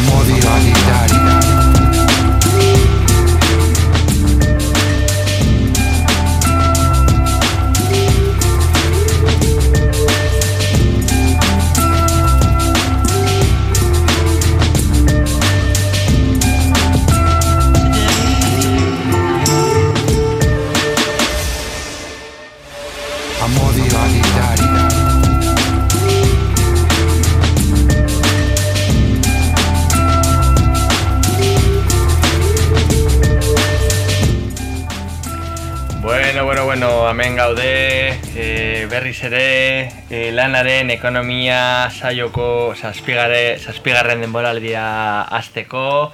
amor y vanidad. Berriz ere, e, lanaren ekonomia saioko zazpigarren denboraldia azteko,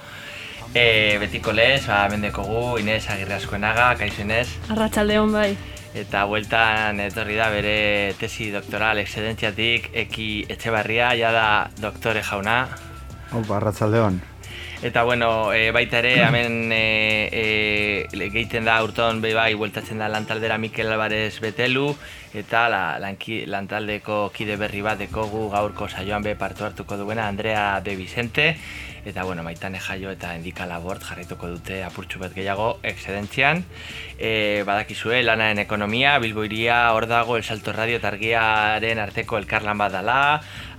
e, betiko lez, ba, hemen dekogu, Inez Agirre Askoenaga, kaizu Inez, Arratsaldeon bai. eta bueltan etorri da bere tesi doktoral exedentziatik, eki etxebarria, ja da doktore jauna, Opa, arratzaldeon. Eta bueno, e, baita ere, hemen e, e, gehiten da urton be bai, bueltatzen da lantaldera Mikel Alvarez Betelu, eta la, lanki, lantaldeko kide berri bat dekogu gaurko saioan be partu hartuko duena Andrea de Vicente, eta bueno, maitane jaio eta endika labort jarraituko dute apurtxu bat gehiago exedentzian. E, badakizue, lanaren ekonomia, Bilbo iria, hor dago, El Salto Radio eta argiaren arteko elkarlan bat dala,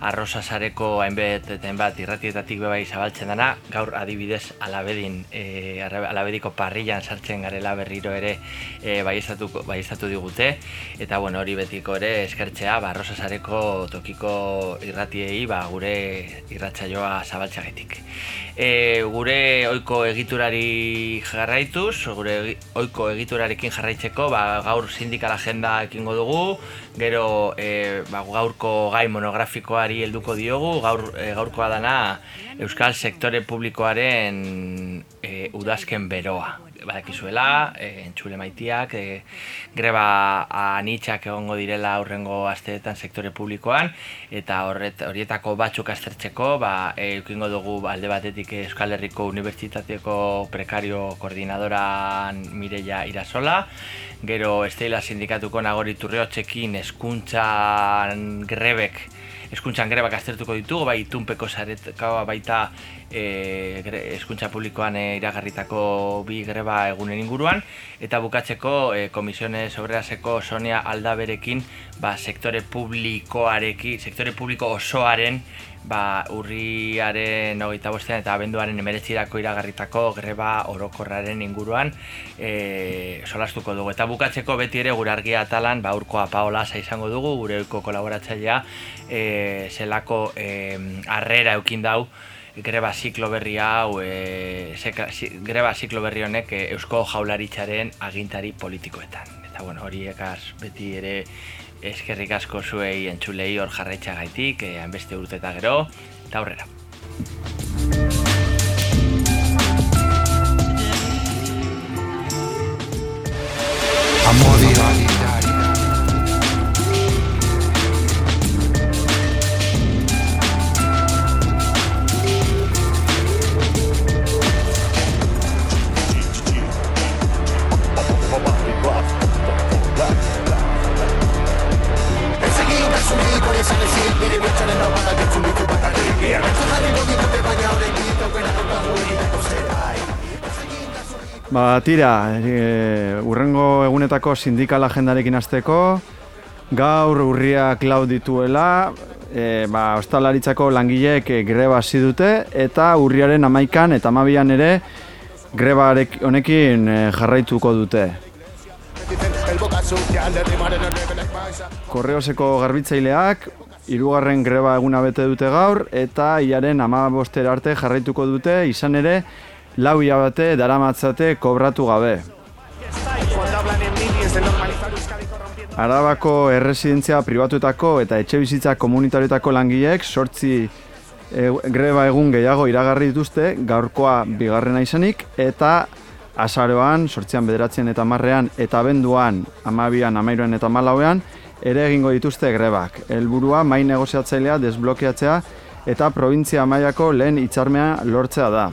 arrosa sareko hainbet eta hainbat irratietatik bebai zabaltzen dana, gaur adibidez alabedin, e, alabediko parrillan sartzen garela berriro ere e, baiestatuko- baiestatu digute, eta bueno, hori betiko ere eskertzea, ba, arrosa sareko tokiko irratiei, ba, gure irratsaioa zabaltxagetik. E, gure ohiko egiturari jarraituz, gure ohiko egiturarekin jarraitzeko, ba, gaur sindikal agenda ekingo dugu, gero e, ba, gaurko gai monografikoari helduko diogu, gaur e, gaurkoa dana Euskal Sektore Publikoaren e, udazken beroa. Badakizuela, e, entzule maitiak, e, greba anitxak egongo direla aurrengo asteetan sektore publikoan, eta horret, horietako batzuk aztertzeko, ba, eukingo dugu alde batetik Euskal Herriko Unibertsitateko prekario koordinadoran Mireia Irasola, gero Estela Sindikatuko Nagori Turriotxekin eskuntzan grebek eskuntzan grebak aztertuko ditugu, bai itunpeko zaretakoa baita e, gre- eskuntza publikoan e, iragarritako bi greba egunen inguruan, eta bukatzeko e, Komisiones Obreraseko Sonia Aldaberekin ba, sektore publikoarekin, sektore publiko osoaren ba, urriaren hogeita bostean eta abenduaren emeretzirako iragarritako greba orokorraren inguruan e, solastuko dugu. Eta bukatzeko beti ere gure argia atalan ba, urkoa Paola izango dugu, gure oiko kolaboratzailea e, zelako e, harrera eukin dau greba ziklo berri hau, e, seka- zi- greba ziklo berri honek e, Eusko Jaularitzaren agintari politikoetan. Eta bueno, horiekaz beti ere eskerrik asko zuei entzulei hor jarraitzagaitik, e, hainbeste urte eta gero, eta aurrera. Ba, tira, e, urrengo egunetako sindikal agendarekin hasteko, gaur urria cloud dituela, e, ba, ostalaritzako langileek e, greba hasi dute, eta urriaren amaikan eta amabian ere greba honekin e, jarraituko dute. Korreoseko garbitzaileak, hirugarren greba eguna bete dute gaur, eta hilaren amabostera arte jarraituko dute, izan ere, lau hilabete daramatzate kobratu gabe. Arabako erresidentzia pribatuetako eta etxe bizitza komunitarioetako langileek sortzi e, greba egun gehiago iragarri dituzte, gaurkoa bigarrena izanik, eta azaroan, sortzian bederatzen eta marrean, eta benduan, amabian, amairuan eta malauean, ere egingo dituzte grebak. Helburua mai negoziatzailea desblokeatzea eta provintzia mailako lehen hitzarmea lortzea da.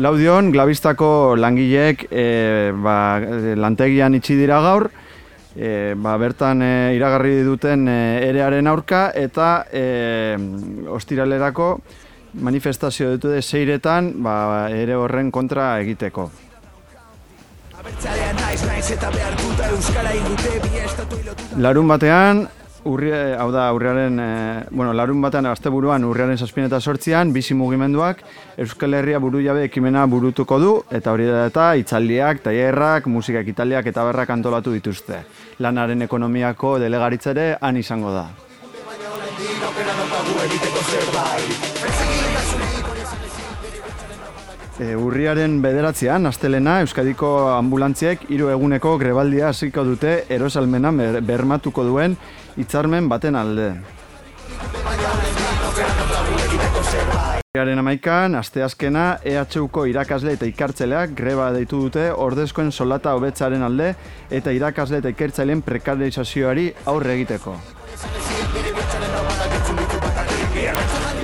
Laudion, Glavistako langileek e, ba, e, lantegian itxi dira gaur, e, ba, bertan e, iragarri duten e, erearen aurka eta e, ostiralerako manifestazio ditu de zeiretan ba, ere horren kontra egiteko. Larun batean, urri, hau da, urriaren, e, bueno, larun batean, asteburuan urriaren zazpien eta sortzian, bizi mugimenduak Euskal Herria buru jabe ekimena burutuko du, eta hori da eta itzaldiak, tailerrak, musikak italiak eta berrak antolatu dituzte. Lanaren ekonomiako delegaritzere han izango da. E, urriaren bederatzean, astelena, Euskadiko ambulantziek hiru eguneko grebaldia hasiko dute erosalmena ber- bermatuko duen hitzarmen baten alde. Urriaren amaikan, asteazkena, EHUko irakasle eta ikartzeleak greba deitu dute ordezkoen solata hobetzaren alde eta irakasle eta ikertzaileen prekarizazioari aurre egiteko.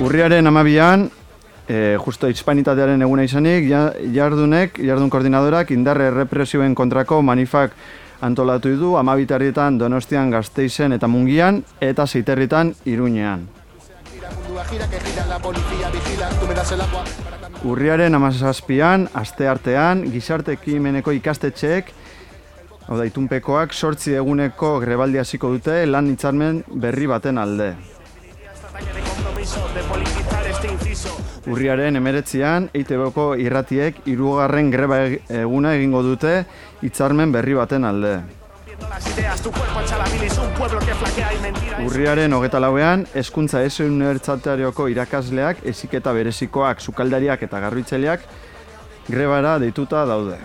Urriaren amabian, e, justo hispanitatearen eguna izanik, ja- jardunek, jardun koordinadorak indarre errepresioen kontrako manifak antolatu du amabitarrietan Donostian Gasteizen eta Mungian eta Zeiterritan Iruñean. Urriaren amazazpian, aste artean, gizarte ekimeneko ikastetxeek, hau da, itunpekoak, sortzi eguneko grebaldi hasiko dute lan hitzarmen berri baten alde. Urriaren emeretzian, EITB-ko irratiek hirugarren greba eg- eguna egingo dute hitzarmen berri baten alde. Urriaren hogeta lauean, eskuntza ez unibertsatarioko irakasleak, eziketa berezikoak, sukaldariak eta garbitzaileak grebara deituta daude.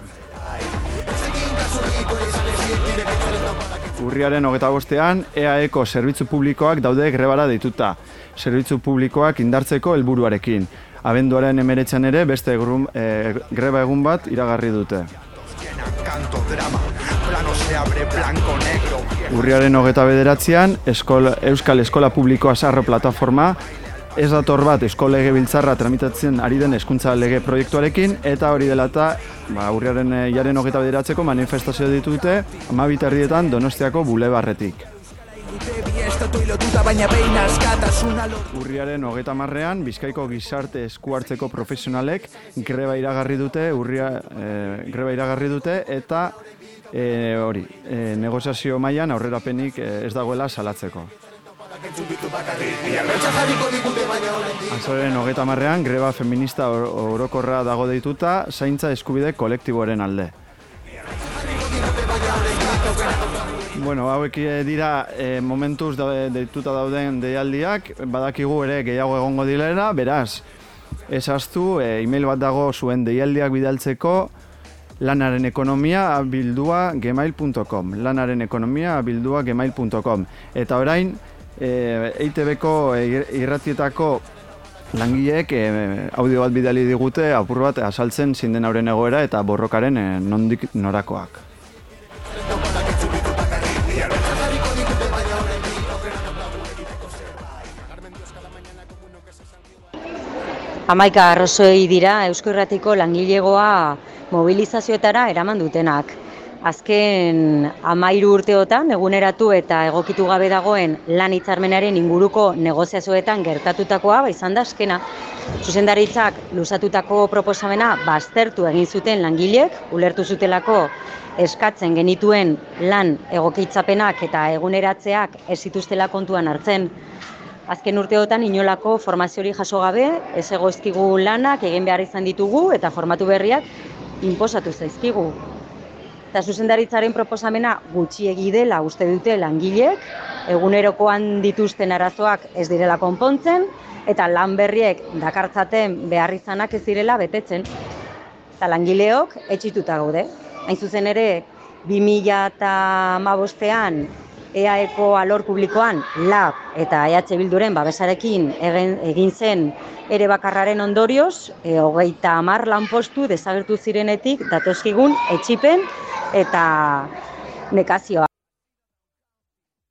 Urriaren hogeta bostean, EAEko zerbitzu publikoak daude grebara deituta, zerbitzu publikoak indartzeko helburuarekin. Abenduaren emeretzean ere beste grun, e, greba egun bat iragarri dute. Urriaren hogeta bederatzean, eskola, Euskal Eskola Publikoa Sarro Plataforma ez dator bat eskolege biltzarra tramitatzen ari den hezkuntza lege proiektuarekin eta hori dela eta ba, urriaren eh, jaren hogeta bederatzeko manifestazio ditute amabiterrietan Donostiako bulebarretik. Urriaren hogeta marrean, Bizkaiko gizarte esku hartzeko profesionalek greba iragarri dute, urria, eh, greba iragarri dute eta eh, hori, eh, negoziazio mailan aurrerapenik ez dagoela salatzeko. Azoren hogeta marrean, greba feminista or- orokorra dago deituta, zaintza eskubide kolektiboaren alde. Bueno, hauek eh, dira e, momentuz da, deituta dauden deialdiak, badakigu ere gehiago egongo dilera, beraz, ezaztu, e, email bat dago zuen deialdiak bidaltzeko lanaren ekonomia bildua gmail.com lanaren ekonomia bildua gmail.com eta orain e, EITB-ko irratietako langileek e, audio bat bidali digute apur bat azaltzen zinden auren egoera eta borrokaren e, nondik norakoak. Hamaika arrozoi dira Eusko Irratiko langilegoa mobilizazioetara eraman dutenak. Azken amairu urteotan eguneratu eta egokitu gabe dagoen lan hitzarmenaren inguruko negoziazioetan gertatutakoa ba izan da azkena. Zuzendaritzak luzatutako proposamena baztertu egin zuten langileek, ulertu zutelako eskatzen genituen lan egokitzapenak eta eguneratzeak ez zituztela kontuan hartzen. Azken urteotan inolako formaziori jaso gabe, ez egoizkigu lanak egin behar izan ditugu eta formatu berriak inposatu zaizkigu. Eta zuzendaritzaren proposamena gutxiegi dela uste dute langileek, egunerokoan dituzten arazoak ez direla konpontzen, eta lan berriek dakartzaten behar izanak ez direla betetzen. Eta langileok etxituta gaude. Hain zuzen ere, 2015ean EAEko alor publikoan LAB eta EH Bilduren babesarekin egin, egin zen ere bakarraren ondorioz, e, hogeita hamar lanpostu desagertu zirenetik datozkigun etxipen eta nekazioa.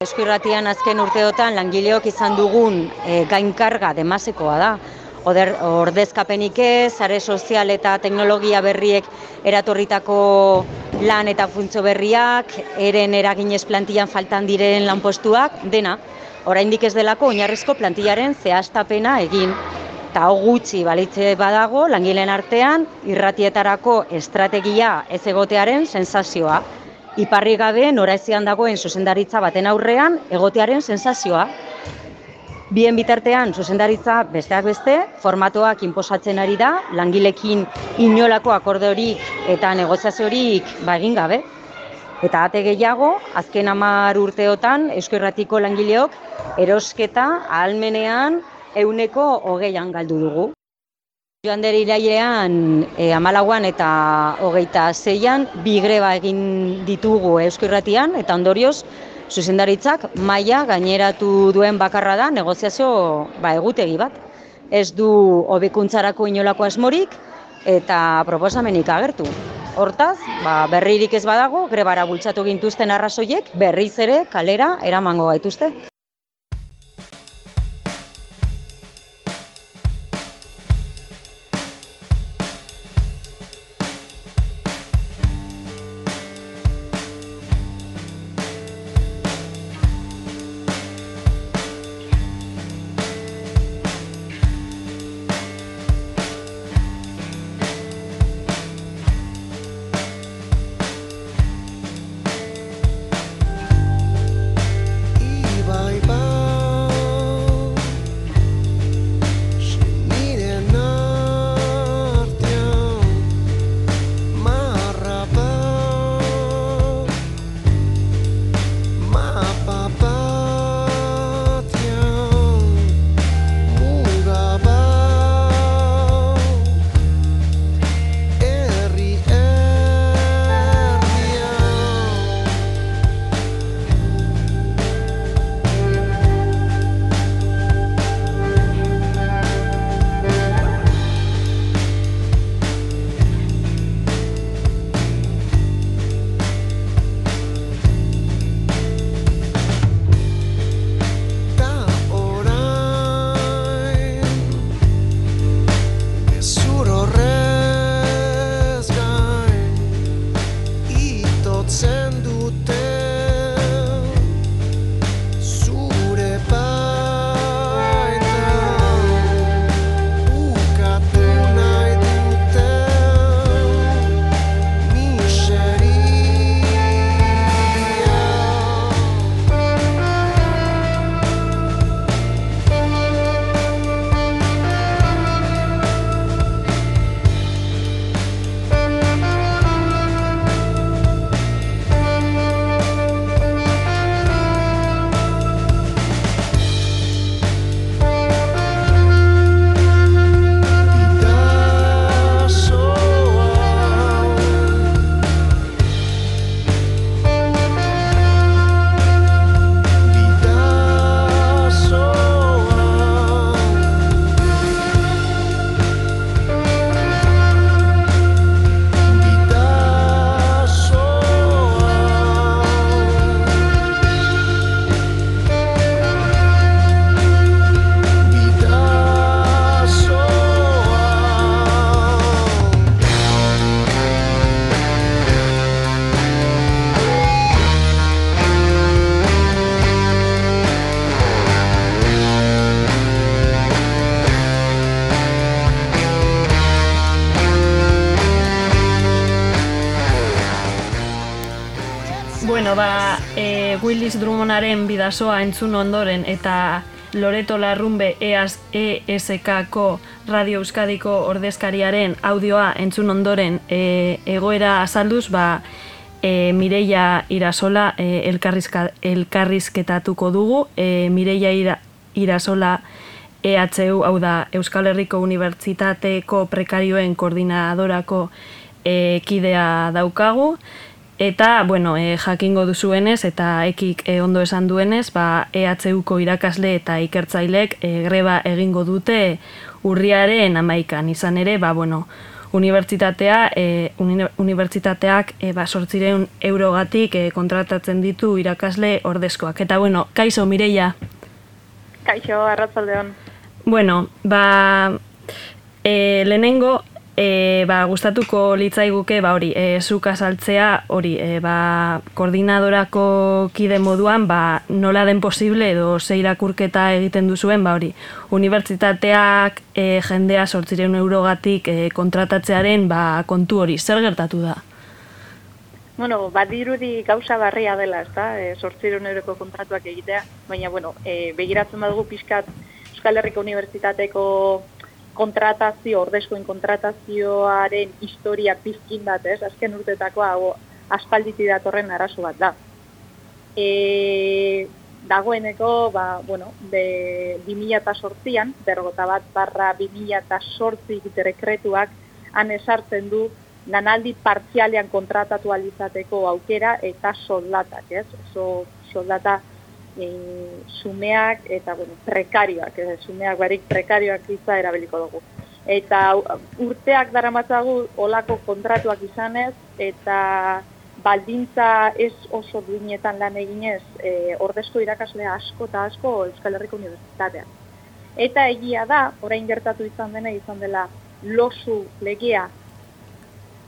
Eskuirratian azken urteotan langileok izan dugun e, gainkarga demasekoa da. Oder, ordezkapenik ez, sare sozial eta teknologia berriek eratorritako lan eta funtzio berriak, eren eraginez plantillan faltan diren lanpostuak, dena, oraindik ez delako oinarrizko plantillaren zehaztapena egin. Eta hau gutxi balitze badago, langileen artean, irratietarako estrategia ez egotearen sensazioa. Iparri gabe noraezian dagoen zuzendaritza baten aurrean egotearen sensazioa. Bien bitartean, zuzendaritza besteak beste, formatoak inposatzen ari da, langilekin inolako akordeorik eta negoziaziorik ba egin gabe. Eta ate gehiago, azken hamar urteotan, Eusko Irratiko langileok erosketa ahalmenean euneko hogeian galdu dugu. Joan deri irailean e, amalauan eta hogeita zeian bi greba egin ditugu Eusko Irratian eta ondorioz zuzendaritzak maila gaineratu duen bakarra da negoziazio ba, egutegi bat. Ez du hobekuntzarako inolako asmorik eta proposamenik agertu. Hortaz, ba, berririk ez badago, grebara bultzatu gintuzten arrazoiek berriz ere kalera eramango gaituzte. Willis Drummondaren bidasoa entzun ondoren eta Loreto Larrumbe EAS, ESK-ko Radio Euskadiko ordezkariaren audioa entzun ondoren e, egoera azalduz, ba, e, Mireia Irasola e, elkarrizka, elkarrizketatuko dugu. E, Mireia Ira, Irasola EHU, hau da Euskal Herriko Unibertsitateko prekarioen koordinadorako e, kidea daukagu. Eta, bueno, e, jakingo duzuenez eta ekik e, ondo esan duenez, ba, EHUko irakasle eta ikertzailek e, greba egingo dute urriaren amaikan. Izan ere, ba, bueno, unibertsitatea, e, uni, unibertsitateak e, ba, sortzireun eurogatik e, kontratatzen ditu irakasle ordezkoak. Eta, bueno, kaizo, Mireia, Kaixo, arratzaldeon. Bueno, ba, E, lehenengo, e, ba, gustatuko litzaiguke ba hori, e, zuk azaltzea hori, e, ba, koordinadorako kide moduan, ba, nola den posible edo ze irakurketa egiten duzuen, ba hori, unibertsitateak e, jendea sortzireun eurogatik e, kontratatzearen ba, kontu hori, zer gertatu da? Bueno, badirudi gauza barria dela, ezta? E, sortzireun euroko kontratuak egitea, baina, bueno, e, begiratzen badugu pixkat Euskal Herriko Unibertsitateko kontratazio, ordezkoen kontratazioaren historia pizkin bat, ez? Azken urtetako hau aspalditi datorren arazo bat da. E, dagoeneko, ba, bueno, be, 2008an, bergota bat barra 2008 dekretuak han esartzen du lanaldi partzialean kontratatu alizateko aukera eta soldatak, ez? Oso soldata e, sumeak eta bueno, prekarioak, ez? sumeak barik prekarioak iza erabiliko dugu. Eta urteak daramatzagu olako kontratuak izanez eta baldintza ez oso duinetan lan eginez e, ordezko irakasle asko eta asko Euskal Herriko Unibertsitatean. Eta egia da, orain gertatu izan dena izan dela losu legea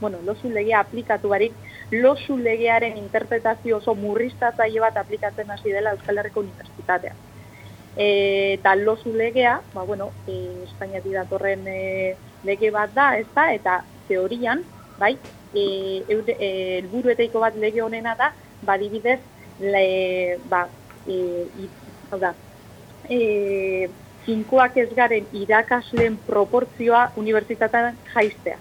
bueno, losu legea aplikatu barik, losu legearen interpretazio oso murriztatzaile bat aplikatzen hasi dela Euskal Herriko Unibertsitatea. E, eta losu legea, ba, bueno, e, Espainiati datorren e, lege bat da, ez da, eta teorian, bai, e, eure, e, elburueteiko bat lege honena da, badibidez, le, ba, e, i, hau da, e, finkoak ez garen irakasleen proportzioa unibertsitatean jaistea.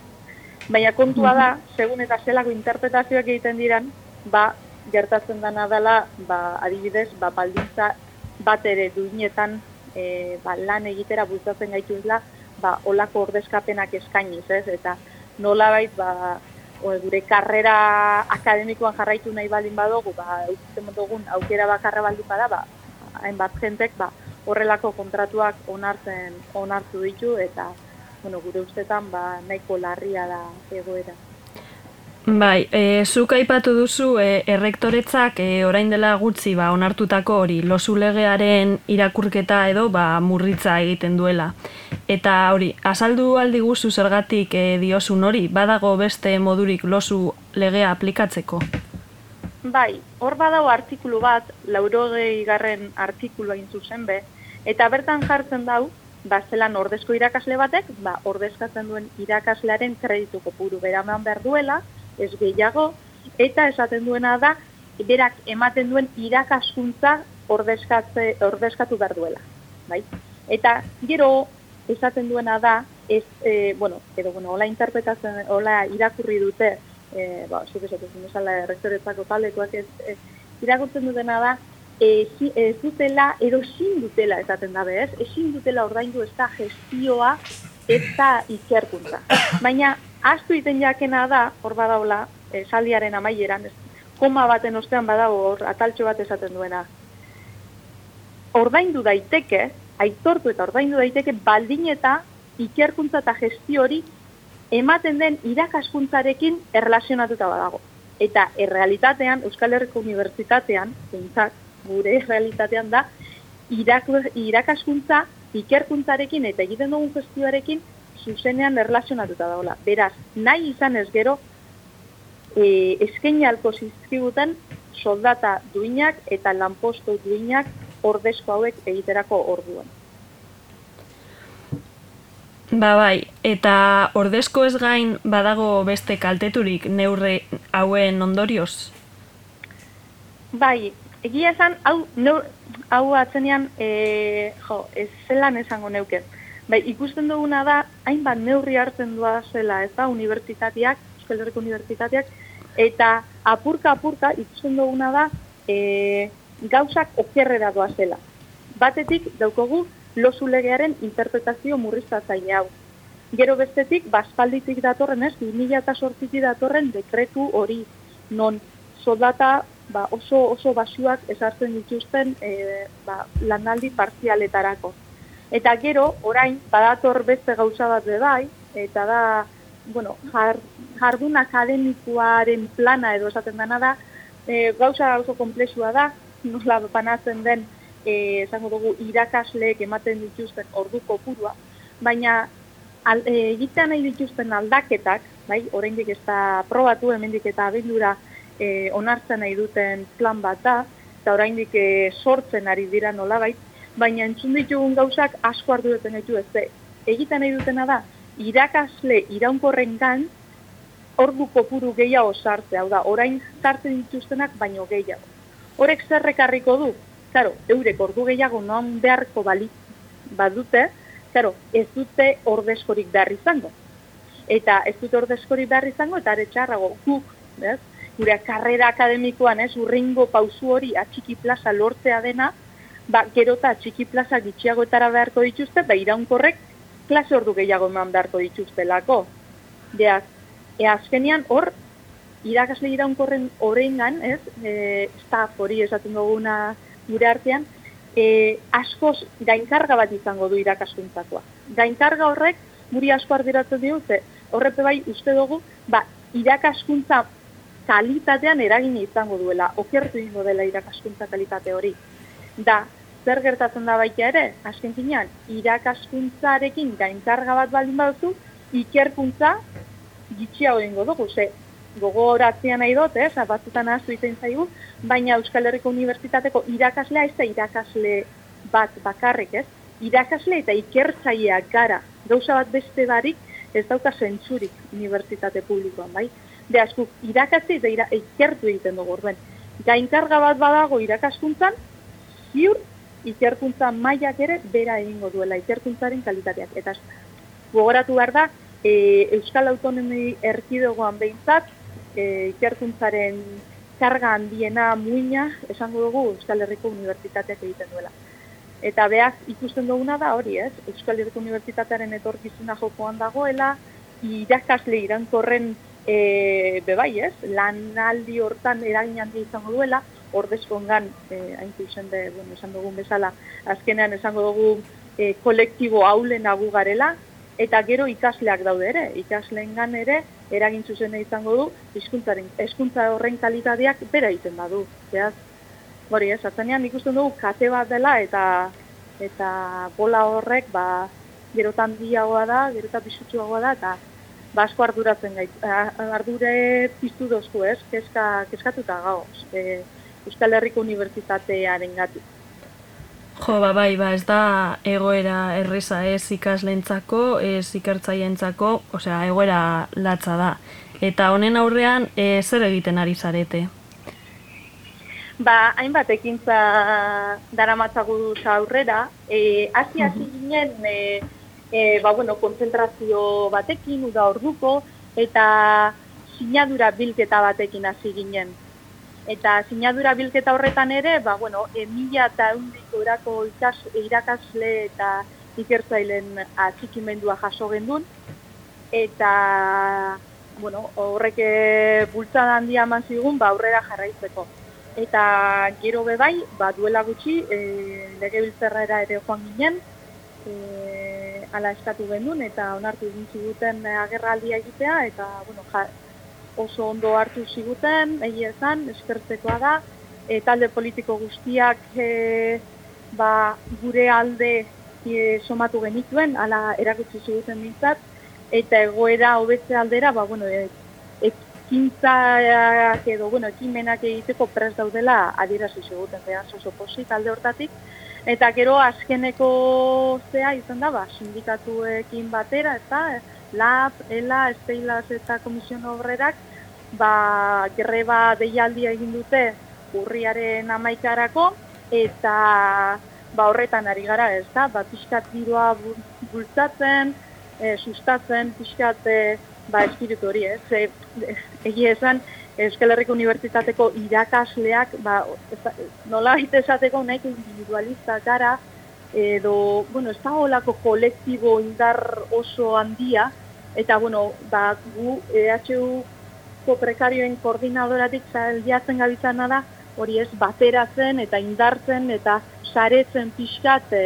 Baina kontua da, segun eta zelako interpretazioak egiten diran, ba, gertatzen dena dela, ba, adibidez, ba, baldintza bat ere duinetan e, ba, lan egitera bultzatzen gaituzla, ba, olako ordezkapenak eskainiz, ez? Eta nolabait, ba, o, gure karrera akademikoan jarraitu nahi baldin badugu, ba, eukitzen dugun aukera bakarra baldin bada, ba, hainbat jentek, ba, horrelako kontratuak onartzen onartu ditu eta bueno, gure ustetan ba, nahiko larria da egoera. Bai, e, zuk aipatu duzu e, errektoretzak e, orain dela gutxi ba, onartutako hori losu legearen irakurketa edo ba, murritza egiten duela. Eta hori, azaldu aldi guzu zergatik e, diosun hori, badago beste modurik losu legea aplikatzeko? Bai, hor badago artikulu bat, laurogei garren artikulua zuzen be, eta bertan jartzen dau, ba, zelan ordezko irakasle batek, ba, ordezkatzen duen irakaslearen kreditu kopuru beraman behar duela, ez gehiago, eta esaten duena da, berak ematen duen irakaskuntza ordezkatze, ordezkatu behar duela. Bai? Eta gero, esaten duena da, ez, e, bueno, edo, bueno, hola interpretatzen, hola irakurri dute, e, ba, zuk esatzen esala rektoretzako taldekoak ez, ez, irakurtzen dutena da, ez dutela, edo ezin dutela esaten dabe, ez? Ezin dutela ordaindu ez da gestioa ez da ikerkuntza. Baina, astu iten jakena da, hor badaula, esaldiaren amaieran, ez, koma baten ostean badago hor, ataltxo bat esaten duena. Ordaindu daiteke, aitortu eta ordaindu daiteke, baldin eta ikerkuntza eta gestio hori ematen den irakaskuntzarekin erlazionatuta badago. Eta errealitatean, Euskal Herriko Unibertsitatean, zentzak, gure realitatean da, irak, irakaskuntza ikerkuntzarekin eta egiten dugun gestioarekin zuzenean erlazionatuta dagoela. Beraz, nahi izan ez gero, e, eskaini alko zizkibuten soldata duinak eta lanposto duinak ordezko hauek egiterako orduan. Ba bai, eta ordezko ez gain badago beste kalteturik neurre hauen ondorioz? Bai, egia esan, hau, neur, hau atzenean, e, jo, ez zelan esango neuke. Bai, ikusten duguna da, hainbat neurri hartzen doa zela, ez da, unibertsitateak, Euskal Herriko unibertsitateak, eta apurka-apurka ikusten duguna da, e, gauzak okerrera doa zela. Batetik, daukogu, losu legearen interpretazio murriztatzaile hau. Gero bestetik, baspalditik datorren ez, 2008 datorren dekretu hori, non soldata ba, oso oso basuak esartzen dituzten e, ba, lanaldi partzialetarako. Eta gero, orain, badator beste gauza bat bai, eta da, bueno, jar, jardun akademikoaren plana edo esaten dena da, e, gauza oso komplexua da, nola banatzen den, e, esango dugu, irakasleek ematen dituzten ordu kopurua, baina al, e, egitean nahi dituzten aldaketak, bai, oraindik ez da aprobatu, hemendik eta abendura e, onartzen nahi duten plan bat da, eta oraindik e, sortzen ari dira nolabait, baina entzun ditugun gauzak asko arduratzen gaitu ez. Ze, Egiten nahi dutena da, irakasle iraunkorren gan, ordu kopuru gehiago sartzea, hau da, orain sartzen dituztenak baino gehiago. Horek zerrekarriko du? Claro, eurek ordu gehiago non beharko bali badute, claro, ez dute ordezkorik behar izango. Eta ez dute ordezkorik behar izango, eta are txarrago guk, ez? Gure karrera akademikoan, ez, urringo pausu hori atxiki plaza lortzea dena, ba, gero eta atxiki plaza gitxiagoetara beharko dituzte, ba, iraunkorrek klase ordu gehiago eman beharko dituztelako. Beaz, e, azkenian hor, irakasle iraunkorren horrengan, ez, e, staff hori esaten duguna gure artean, e, askoz gainkarga bat izango du irakaskuntzakoa. Gainkarga horrek guri asko ardiratzen dio, ze horrepe bai uste dugu, ba, irakaskuntza kalitatean eragin izango duela, okertu ingo dela irakaskuntza kalitate hori. Da, zer gertatzen da baita ere, azken finean, irakaskuntzarekin gainkarga bat baldin baduzu, ikerkuntza gitxiago egingo dugu, ze gogo horatzea nahi dut, ez, batzutan ahaztu izan zaigu, baina Euskal Herriko Unibertsitateko irakaslea ez da irakasle bat bakarrik, ez? Irakasle eta ikertzaileak gara, gauza bat beste barik, ez dauka zentzurik unibertsitate publikoan, bai? De askuk, irakasle eta ira, ikertu egiten dugu, orduen. Gainkarga bat badago irakaskuntzan, ziur, ikerkuntza mailak ere bera egingo duela, ikerkuntzaren kalitateak. Eta gogoratu behar da, e, Euskal Autonomi erkidegoan behintzat, e, ikerkuntzaren karga handiena muina, esango dugu Euskal Herriko Unibertsitateak egiten duela. Eta behaz ikusten duguna da hori, ez? Euskal Herriko Unibertsitatearen etorkizuna jokoan dagoela, irakasle irankorren e, bebai, ez? Lanaldi hortan eragin handia izango duela, ordezkongan, e, hain zuzen de, bueno, esan dugun bezala, azkenean esango dugu e, kolektibo haulen gu garela, eta gero ikasleak daude ere, ikasleengan ere eragin zuzena izango du hizkuntzaren hezkuntza horren kalitateak bera egiten badu. Beraz, hori ez, atzanean ikusten dugu kate bat dela eta eta bola horrek ba gerotan diagoa da, gerotan pisutsuagoa da eta basko arduratzen gait. Ardure piztu dozku, ez? Keska, keskatuta gauz. E, Euskal Herriko Unibertsitatearen gatik. Jo, ba, bai, ba, ez da egoera erreza ez ikaslentzako, ez ikertzaientzako, osea, egoera latza da. Eta honen aurrean, e, zer egiten ari zarete? Ba, hainbat ekintza dara matzagu aurrera, e, hasi hasi ginen, e, e, ba, bueno, konzentrazio batekin, uda orduko, eta sinadura bilketa batekin hasi ginen. Eta sinadura bilketa horretan ere, ba, bueno, e, mila eta eundiko erako ikas, irakasle eta ikertzailen atxikimendua jaso gendun. Eta, bueno, horrek e, bultzada handia eman zigun, ba, aurrera jarraitzeko. Eta gero bebai, ba, duela gutxi, e, lege biltzerrera ere joan ginen, e, ala eskatu gendun, eta onartu egin ziguten agerraldia egitea, eta, bueno, ja, oso ondo hartu ziguten, egia esan, eskertzekoa da, e, talde politiko guztiak e, ba, gure alde e, somatu genituen, ala erakutsi ziguten bintzat, eta egoera hobetze aldera, ba, bueno, e, ekintzak edo, bueno, ekimenak egiteko prest daudela adierazi ziguten, behar oso posit alde hortatik, eta gero azkeneko zea izan da, ba, sindikatuekin batera, eta LAB, ELA, Esteilas eta Komision Obrerak, ba, greba deialdia egin dute urriaren amaikarako, eta ba, horretan ari gara ez da, ba, pixkat giroa bultzatzen, e, sustatzen, pixkat e, ba, espiritu hori ez. E, egia esan, Euskal Herriko Unibertsitateko irakasleak, ba, nola esateko nahiko individualista gara, edo, bueno, ez da holako kolektibo indar oso handia, eta, bueno, ba, gu, EHU ko prekarioen koordinadoratik zailatzen gabitzana da, hori ez, bateratzen eta indartzen eta saretzen pixkat e,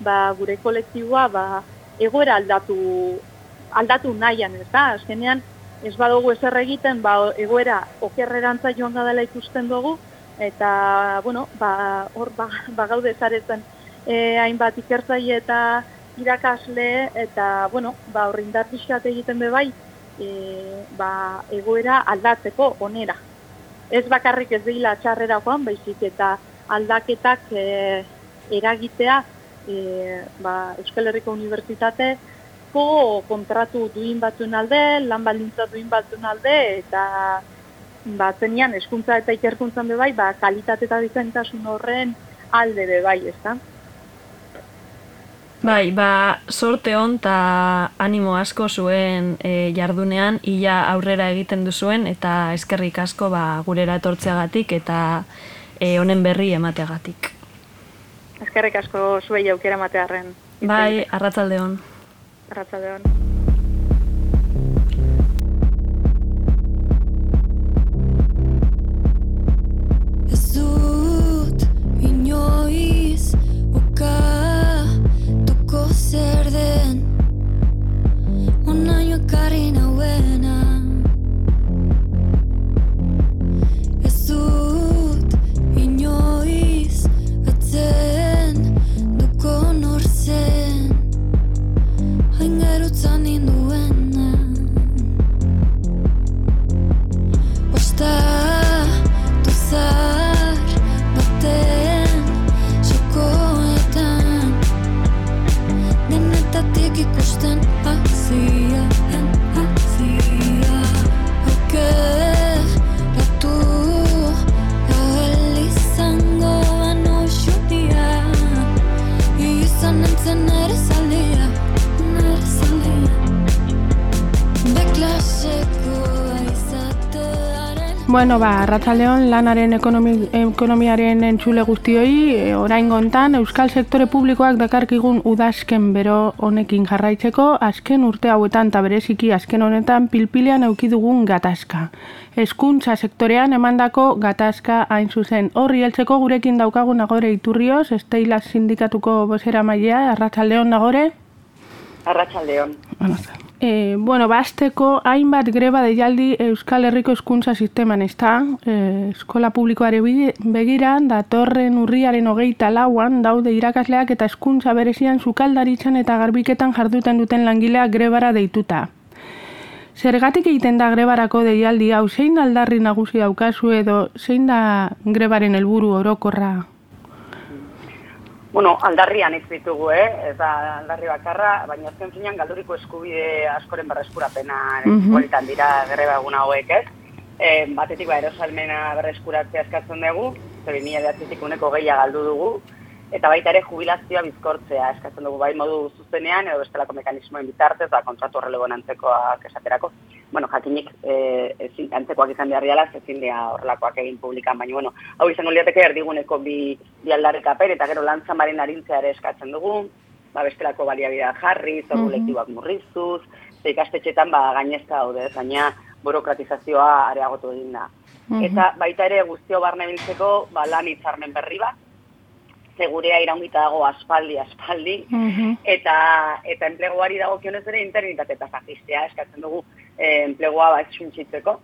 ba, gure kolektiboa ba, egoera aldatu, aldatu nahian, ez da, azkenean ez badugu ezer egiten, ba, egoera okerrerantza joan dela ikusten dugu, eta, bueno, ba, hor, ba, ba gaude zaretzen e, hainbat ikertzai eta irakasle eta, bueno, ba, horri indar pixkat egiten be bai, e, ba, egoera aldatzeko onera. Ez bakarrik ez dira txarrera joan, baizik eta aldaketak e, eragitea e, ba, Euskal Herriko Unibertsitate ko kontratu duin batzuen alde, lan baldintza duin batzuen alde, eta ba, zenian eskuntza eta ikerkuntzan be bai, ba, kalitate eta bizentasun horren alde be bai, ezta? Bai, ba, sorte hon eta animo asko zuen e, jardunean, ia aurrera egiten duzuen, eta eskerrik asko ba, gurera etortzeagatik eta e, honen berri emateagatik. Eskerrik asko zuei aukera matearren. Bai, arratzalde hon. Arratsaldeon. Ez dut inoiz ukatuko zer den Onaino ekarri nauena distant I see Bueno, ba, Arratzaldeon lanaren ekonomi, ekonomiaren entzule guztioi, e, orain gontan, Euskal Sektore Publikoak dakarkigun udazken bero honekin jarraitzeko, azken urte hauetan eta bereziki azken honetan pilpilean eukidugun gatazka. Hezkuntza sektorean emandako gatazka hain zuzen. Horri heltzeko gurekin daukagun nagore iturrioz, Esteila sindikatuko bozera mailea, Arratzaldeon nagore? Arratsaldeon. E, bueno, basteko hainbat greba deialdi Euskal Herriko hezkuntza sisteman, ezta? E, eskola publikoare bide- begira, datorren urriaren hogeita lauan daude irakasleak eta hezkuntza berezian sukaldaritzan eta garbiketan jarduten duten langileak grebara deituta. Zergatik egiten da grebarako deialdi hau, zein aldarri nagusi daukazu edo zein da grebaren helburu orokorra? Bueno, aldarrian ez ditugu, eh? Ez da aldarri bakarra, baina azken finean galduriko eskubide askoren berreskurapena mm dira greba egun hauek, ez? E, batetik ba, erosalmena berreskuratzea eskatzen dugu, ze 2009tik uneko gehiago galdu dugu, eta baita ere jubilazioa bizkortzea eskatzen dugu bai modu zuzenean edo bestelako mekanismoen bitartez, ba, kontratu horrelego antzekoak esaterako. Bueno, jakinik e, ezin, antzekoak izan behar diala, ezin dira horrelakoak egin publikan, baina bueno, hau izango liateke erdiguneko bi, bi aldarrikapen eta gero lantzan marin arintzea ere eskatzen dugu, ba, bestelako baliabidea jarri, zorru Mhm. lektibak murriztuz, ze ikastetxetan ba, gainezka daude, baina burokratizazioa areagotu egin da. Mhm. Eta baita ere guztio barne biltzeko ba, lan hitzarmen berri bat, ze gurea iraungita dago aspaldi, aspaldi, Mhm. eta eta enpleguari dagokionez ere internitate eta zazistea eskatzen dugu eh, enplegua bat suntxitzeko.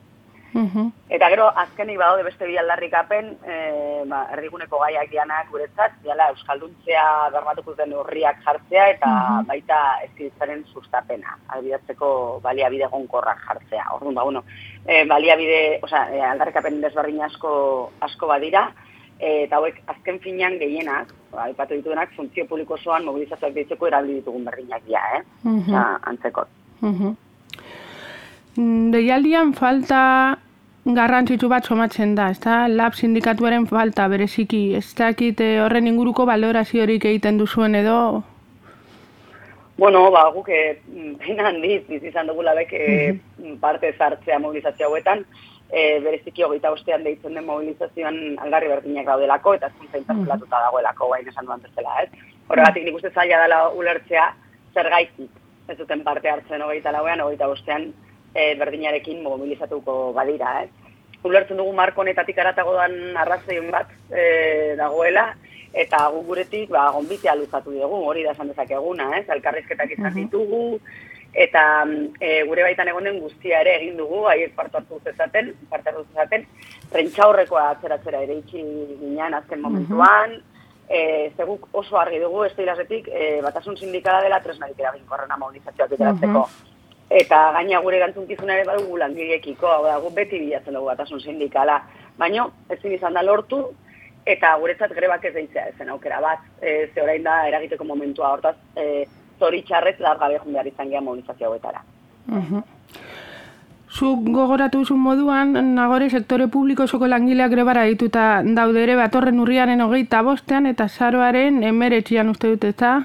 Mhm. Eta gero, azkenik badaude beste bi aldarrikapen, e, ba, erdiguneko gaiak dianak guretzat, diala Euskalduntzea bermatuko den horriak jartzea, eta Mhm. baita ezkiditzaren sustapena, albidatzeko baliabide gonkorrak jartzea. Orduan, ba, bueno, e, baliabide, osea, e, aldarrikapen desberdin asko, asko badira, e, eta hauek azken finean gehienak, aipatu dituenak, funtzio publiko osoan mobilizazioak deitzeko erabili ditugun berdinak dira, eh? Mhm. Osea, antzeko. Mhm. Mm, Deialdian falta garrantzitsu bat somatzen da, ezta? Lab sindikatuaren falta bereziki, ez dakit eh, horren inguruko valoraziorik egiten duzuen edo... Bueno, ba, guk eh, pena handiz bizi izan dugula bek eh, parte zartzea mobilizazio hauetan, eh, bereziki hogeita ostean deitzen den mobilizazioan aldarri berdinak daudelako, eta zuntza interpelatuta dagoelako, bain esan duan bezala, ez? Horregatik nik uste zaila dela ulertzea, zer gaitik, ez duten parte hartzen hogeita lauean, hogeita ostean eh, berdinarekin mobilizatuko badira, ez? Ulertzen dugu marko honetatik aratago dan arrazoion bat eh, dagoela, eta gu guretik ba, gonbitea luzatu dugu, hori da esan dezakeguna, ez? Elkarrizketak izan ditugu, eta e, gure baitan egon den guztia ere egin dugu, haiek parte hartu zezaten, parte hartu zezaten, prentxaurrekoa atzeratzera ere itxi ginen azken momentuan, e, ze guk oso argi dugu esteilasetik e, batasun sindikala dela tresnarik eraginkorrena mobilizazioak bideratzeko. Eta gaina gure erantzukizuna ere badugu langileekiko, hau da, beti bilatzen dugu batasun sindikala. Baina ezin izan da lortu, eta guretzat grebak ez deitzea ezen aukera bat, e, ze orain da eragiteko momentua hortaz, e, zoritxarrez da gabe joan behar izan geha mobilizazio hauetara. Zuk gogoratu duzun moduan, nagore sektore publiko osoko langileak grebara dituta daude ere batorren urriaren hogeita bostean eta zaroaren emeretxian uste dut eta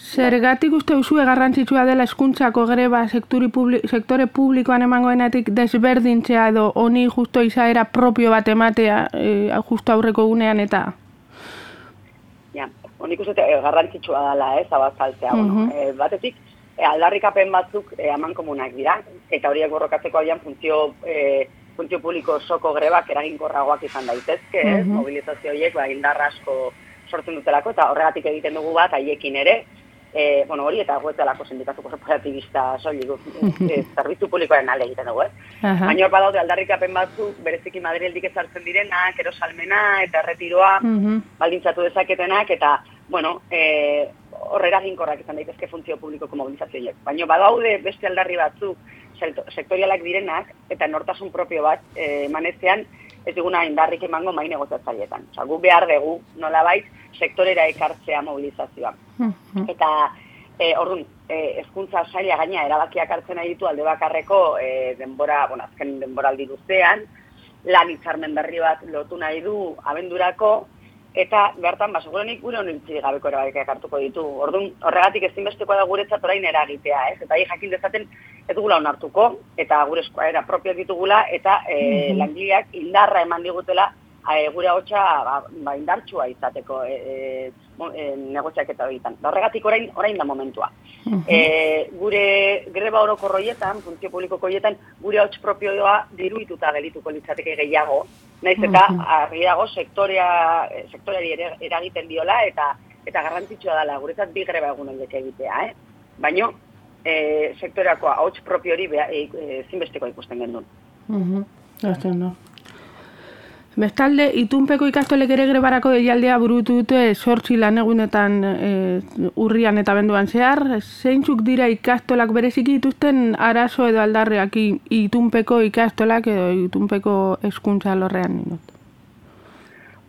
Zergatik uste duzu garrantzitsua dela hezkuntzako greba publi, sektore publikoan emangoenatik desberdintzea edo honi justo izaera propio bat ematea e, justo aurreko gunean eta honik uste eh, garrantzitsua dela, ez, abazaltzea. Mhm. bueno, eh, batetik, eh, aldarrikapen batzuk eh, aman komunak dira, eta horiek borrokatzeko agian funtzio, eh, funtzio publiko osoko grebak eraginkorragoak izan daitezke, ez, Mhm. mobilizazio horiek, ba, indarra asko sortzen dutelako, eta horregatik egiten dugu bat haiekin ere, e, bueno, hori eta guetelako sindikatu korporatibista soilik e, zerbitzu publikoaren alde egiten dugu, eh? Aha. Baina badaude aldarrikapen batzuk, bereziki Madrildik ezartzen direnak, erosalmena eta erretiroa, Mhm. baldintzatu dezaketenak, eta, bueno, e, horrera ginkorrak izan daitezke funtzio publikoko mobilizazioiek. Baina badaude beste aldarri batzuk sekto- sektorialak direnak, eta nortasun propio bat e, emanetzean, ez diguna indarrik emango mai negoziatzailetan. Osa, gu behar dugu, nolabait, sektorera ekartzea mobilizazioa. Eta, e, orduan, e, hezkuntza saila gaina erabakiak hartzen nahi ditu alde bakarreko e, denbora, bueno, azken denboraldi luzean, lan hitzarmen berri bat lotu nahi du abendurako, eta bertan, ba, segurenik gure honiltzi gabeko erabakiak hartuko ditu. Orduan, horregatik ezinbestekoa da guretzat orain eragitea, ez? Eta hi jakin dezaten ez dugula onartuko, eta gure eskuadera propioak ditugula, eta e, langileak indarra eman digutela e, gure hotxa ba, ba, indartsua izateko e, e, e, negoziaketa horietan. Horregatik orain, orain da momentua. E, gure greba oroko horietan, funtzio publikoko horietan, gure hots propioa diruituta gelituko litzateke gehiago. Naiz eta Mhm. argi dago sektorea, eh, sektoreari eragiten diola eta eta garrantzitsua dela guretzat bi greba egun horiek egitea, eh? Baino, e, sektoreako ahots propio hori beha- e, e, zinbesteko ikusten gendun. Mhm. Osten, no. Bestalde, itunpeko ikastolek ere grebarako deialdea burutu dute sortzi lan egunetan e, urrian eta benduan zehar. Zeintzuk dira ikastolak bereziki dituzten arazo edo aldarreak itunpeko ikastolak edo itunpeko eskuntza lorrean ninot.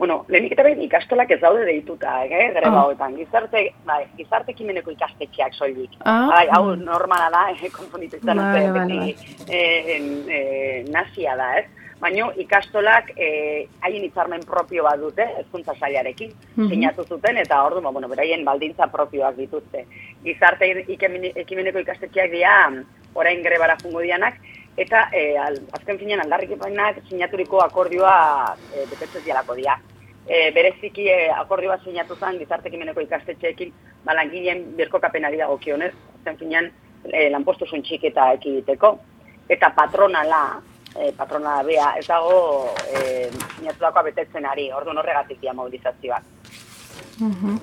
Bueno, lehenik eta behin ikastolak ez daude deituta, eh, greba Ah. Gizarte, bai, gizarte ekimeneko ikastetxeak soilik. Ah. Bai, hau normala da, eh, konfonitu izan Vale, vale, beti, eh, eh, nazia da, ez? Baina ikastolak eh, haien hitzarmen propio bat dute, hezkuntza sailarekin, Mhm. sinatu zuten, eta ordu, bueno, beraien baldintza propioak dituzte. Gizarte ekimeneko ikastetxeak dira, orain grebara jungo dianak, eta eh, al, azken finean aldarrikepenak sinaturiko akordioa eh, betetzez dialako dira. E, bereziki e, akordioa sinatu zen gizarte ekimeneko ikastetxeekin ba, langileen birkokapenari dagokionez, azken finean e, lanpostu suntxiketa ekiditeko. Eta patronala, e, patronala bea, ez dago e, sinatutakoa betetzen ari, orduan horregatik dia mobilizazioak. Mhm.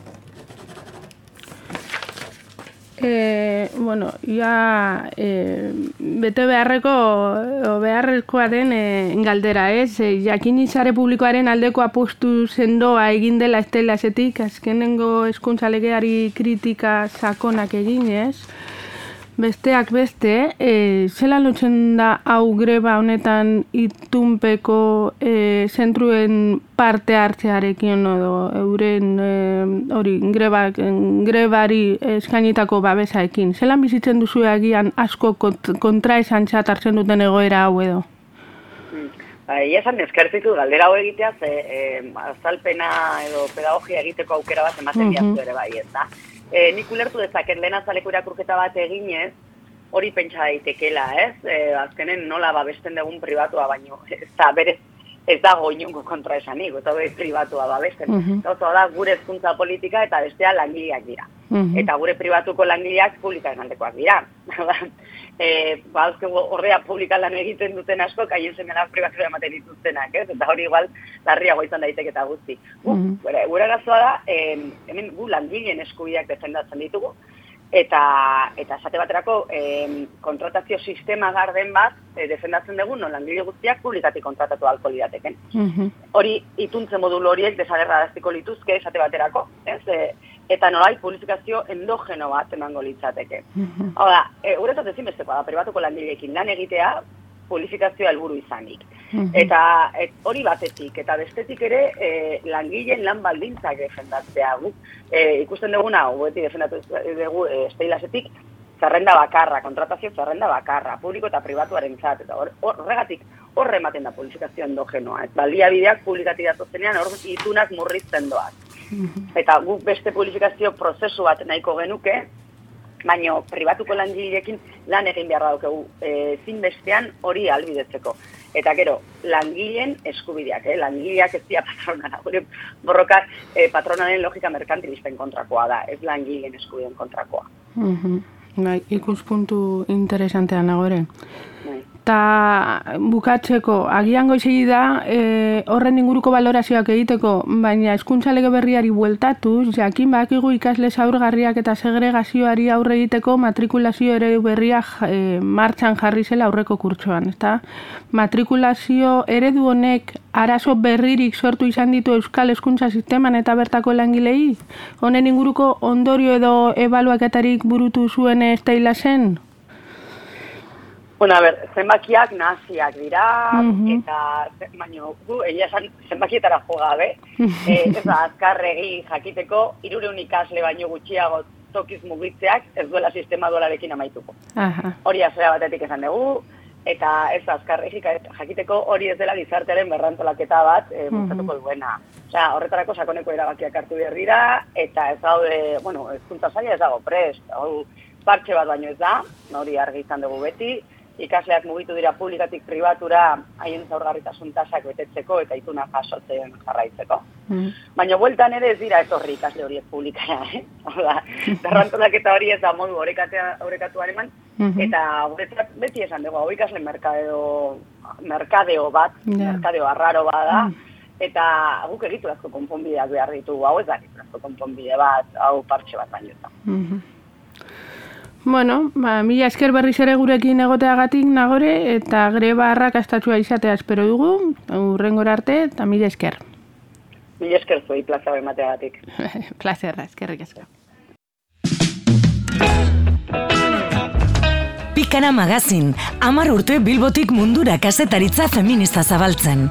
E, bueno, ja e, bete beharreko o beharrezkoa den e, galdera, ez? E, jakin izare publikoaren aldeko apostu sendoa egin dela estelasetik, azkenengo hezkuntza legeari kritika sakonak egin, ez? Besteak beste, e, zelan lotzen da hau greba honetan itunpeko e, zentruen parte hartzearekin edo euren e, hori grebak, grebari eskainitako babesaekin. Zelan bizitzen duzu agian asko kont, kontra esan hartzen duten egoera hau edo? Ba, Ia esan eskertzitu galdera hau egitea, ze e, azalpena edo pedagogia egiteko aukera bat ematen Mhm. diazu ere bai, ez da. E, nik ulertu dezaket lehen azaleko irakurketa bat eginez, hori pentsa daitekela, ez? E, azkenen nola babesten dugun pribatua, baino ez da berez ez dago inongo kontra esanik, ez dago pribatua babesten. Mhm. Gauza da, gure hezkuntza politika eta bestea langileak dira. Mhm. Eta gure pribatuko langileak publikaren aldekoak dira. e, ba, azken ordea publikan lan egiten duten asko, kaien semela pribatura ematen dituztenak, ez? Eta hori igual larriago izan daiteke eta guzti. Gu, Mhm. gure, gure arazoa da, em, hemen gu langileen eskubideak defendatzen ditugu, eta eta esate baterako em, kontratazio sistema garden bat e, defendatzen dugu non langile guztiak publikatik kontratatu alko lirateken. Hori ituntze modulu horiek desagerraraztiko lituzke esate baterako, ez? E, eta nolai publifikazio endogeno bat emango litzateke. Hau da, e, guretzat ezinbestekoa da, pribatuko langileekin lan egitea, publifikazioa helburu izanik. Eta et, hori batetik, eta bestetik ere e, langileen lan baldintzak defendatzea. Guk e, ikusten duguna, beti defendatu dugu e, esteilasetik, zerrenda bakarra, kontratazio zerrenda bakarra, publiko eta pribatuaren zat, eta hor- horregatik horre ematen da publifikazio endogenoa. Ez baliabideak publikati datozenean hor itunak murrizten doaz. Eta guk beste publifikazio prozesu bat nahiko genuke, baino pribatuko langileekin lan egin beharra daukegu e, zinbestean hori albidetzeko. Eta gero, langileen eskubideak, eh? langileak ez dira patronala, gure borroka e, patronalen logika merkantilisten kontrakoa da, ez langileen eskubideen kontrakoa. Mhm. Bai, ikuspuntu interesantean nago ere. Bai. Ta bukatzeko, agian goizegi da e, horren inguruko balorazioak egiteko, baina hezkuntza lege berriari bueltatuz, jakin bakigu ikasle zaurgarriak eta segregazioari aurre egiteko matrikulazio ere berria e, martxan jarri zela aurreko kurtsoan, ezta? Matrikulazio eredu honek arazo berririk sortu izan ditu euskal hezkuntza sisteman eta bertako langilei? Honen inguruko ondorio edo ebaluaketarik burutu zuen estaila zen? Bueno, a ber, zenbakiak naziak dira, Mhm. eta, ze- baino, gu, egia esan, zenbakietara jo gabe, e, ez da, azkarregi jakiteko, irureun ikasle baino gutxiago tokiz mugitzeak, ez duela sistema dolarekin amaituko. Aha. Hori azera batetik esan dugu, eta ez azkarregi jakiteko hori ez dela gizartearen berrantolaketa bat e, bultzatuko duena. Osea, horretarako sakoneko erabakiak hartu behar dira, eta ez daude, bueno, ezkuntza zaila ez dago prest, hau partxe bat baino ez da, hori argi izan dugu beti, ikasleak mugitu dira publikatik pribatura haien zaurgarritasun tasak betetzeko eta ituna jasotzen jarraitzeko. Baina bueltan ere ez dira etorri ikasle horiek publikara, eh? Hau da, berrantolaketa hori ez da modu orekatea, orekatuan eman, Mhm. eta guretzat beti esan dugu, hau ikasle merkadeo, merkadeo bat, Ja. merkadeo arraro bada, eta guk egiturazko konponbideak behar ditugu, hau ez da egiturazko konponbide bat, hau partxe bat baino ez da. Mhm. Bueno, ba, mila esker berriz ere gurekin egoteagatik nagore eta greba arrakastatua izatea espero dugu, urrengora arte eta mila esker. Mila esker zuei plaza emateagatik. Plazerra, eskerrik asko. Pikara magazin, amar urte bilbotik mundura kasetaritza feminista zabaltzen.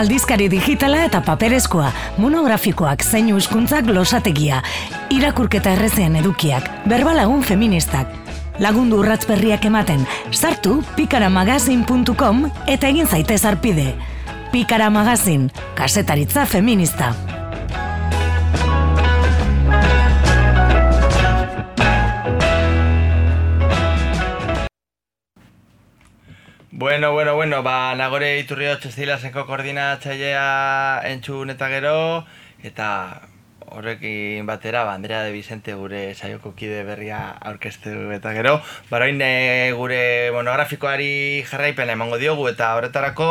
Aldizkari digitala eta paperezkoa, monografikoak zein hizkuntzak losategia, irakurketa errezean edukiak, berbalagun feministak. Lagundu urratz berriak ematen, sartu pikaramagazin.com eta egin zaitez arpide. Pikara magazin, kasetaritza feminista. Bueno, bueno, bueno, ba, nagore iturrio txestilaseko koordinatzailea entzun eta gero, eta horrekin batera, ba, Andrea de Vicente gure saioko kide berria aurkeztu eta gero, barain gure monografikoari jarraipena emango diogu eta horretarako,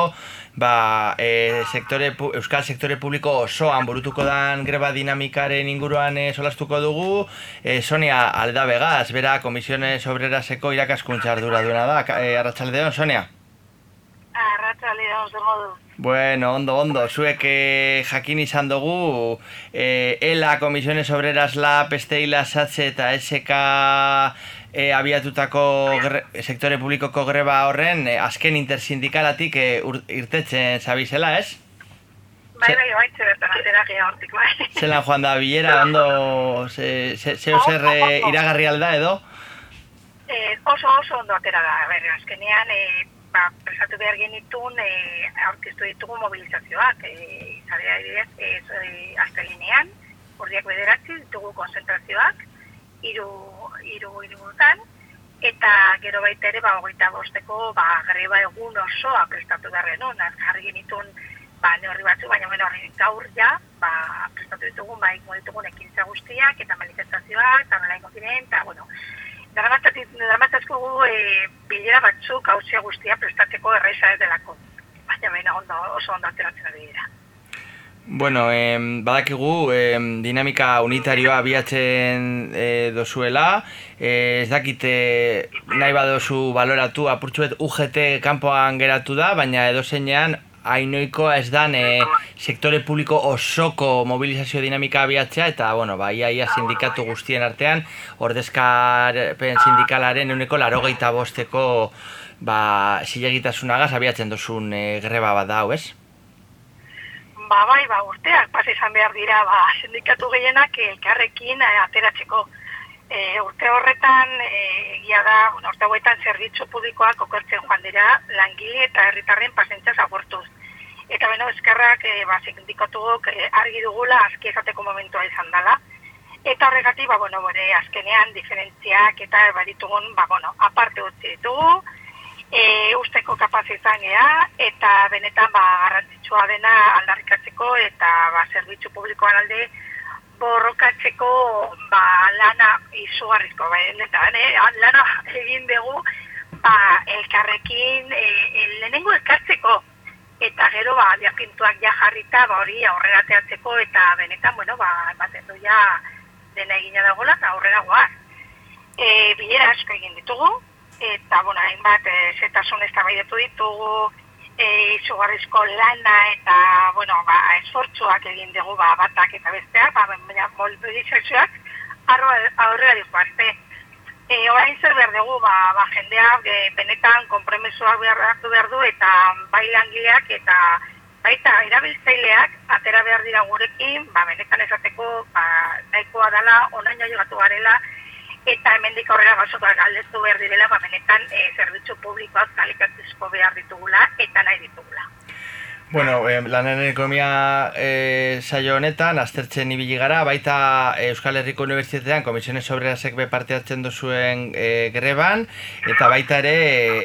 ba, e, sektore, euskal sektore publiko osoan burutuko dan greba dinamikaren inguruan e, solastuko dugu, e, Sonia Alda Begaz, bera Komisiones Obreraseko irakaskuntza ardura duena da, e, arratsaldeon Sonia. Arratxaldeon, zer modu. Bueno, ondo, ondo, zuek eh, jakin izan dugu, eh, ELA, Komisiones Obreras Lab, Esteila, Satze eta SK eh, abiatutako gre, sektore publikoko greba horren, eh, azken intersindikalatik eh, ur, irtetzen zabizela, ez? Bai, bai, bai, bertan atera hortik, bai. Zelan joan da bilera, ondo, ze, ze, zer eh, iragarri alda edo? Eh, oso oso ondo atera da, ber, azkenean, eh, ba, presatu behar genitun, eh, aurkeztu ditugu mobilizazioak, eh, izadea adibidez, ez, eh, astelenean, urdiak bederatzi ditugu konzentrazioak, hiru hiru hirutan, eta gero baita ere, ba, hogeita bosteko, ba, greba egun osoa prestatu behar genuen, jarri genitun, ba, neurri batzu, baina bueno, horri gaur ja, ba, prestatu ditugun, ba, ingo ditugun ekintza guztiak, eta manifestazioak, eta nola eta, bueno, Daramatzazko gu e, bilera batzuk hautsia guztia prestatzeko erraiza ez delako. Baina baina ondo, oso ondo ateratzen ari dira. Bueno, em, badakigu em, dinamika unitarioa abiatzen e, dozuela, e, ez dakite nahi badozu baloratu apurtxuet UGT kanpoan geratu da, baina edozeinean hainoiko ez dan e, sektore publiko osoko mobilizazio dinamika abiatzea eta, bueno, ba, ia, ia sindikatu guztien artean, ordezkarpen sindikalaren euneko larogeita bosteko ba, zilegitasunagaz abiatzen dozun e, greba bat da, hau, ez? Ba, bai, ba, urteak pasa izan behar dira, ba, sindikatu gehienak elkarrekin eh, ateratzeko. E, urte horretan, e, egia da, bueno, urte hauetan zerbitzu publikoak okertzen joan dira, langile eta herritarren pasentzia zabortuz. Eta beno, eskerrak, e, ba, sindikatuok e, argi dugula, azki esateko momentua izan dela. Eta horregatik, ba, bueno, bore, azkenean, diferentziak eta baditugun, ba, bueno, aparte utzi ditugu, e, usteko kapaz izan gea, eta benetan ba, garrantzitsua dena aldarrikatzeko eta ba, zerbitzu publikoan alde borrokatzeko ba, lana izugarrizko. Benetan, eh, lana egin dugu ba, elkarrekin e, e, lehenengo elkartzeko eta gero ba, diapintuak ja jarrita ba, hori aurrera teatzeko eta benetan, bueno, ba, ematen du ja dena egina dagoela eta aurrera goaz. E, bilera asko egin ditugu, eta, bueno, hainbat, e, zetasun ez ditugu, e, izugarrizko lana eta, bueno, ba, esfortzuak egin dugu, ba, batak eta besteak, ba, baina mobilizazioak aurrera ditu arte. E, orain zer behar dugu, ba, ba jendeak e, benetan konpromesuak behar behar du eta bai langileak eta baita erabiltzaileak atera behar dira gurekin, ba, benetan esateko ba, nahikoa dela, onaino jogatu garela, eta hemendik aurrera gauzatuak galdetu behar direla, ba, benetan e, zerbitzu publikoak kalikatizko behar ditugula eta nahi ditugula. Bueno, eh, lanen ekonomia eh, saio honetan, aztertzen ibili gara, baita Euskal Herriko Unibertsitatean Komisiones Obrerasek be parte hartzen duzuen eh, greban, eta baita ere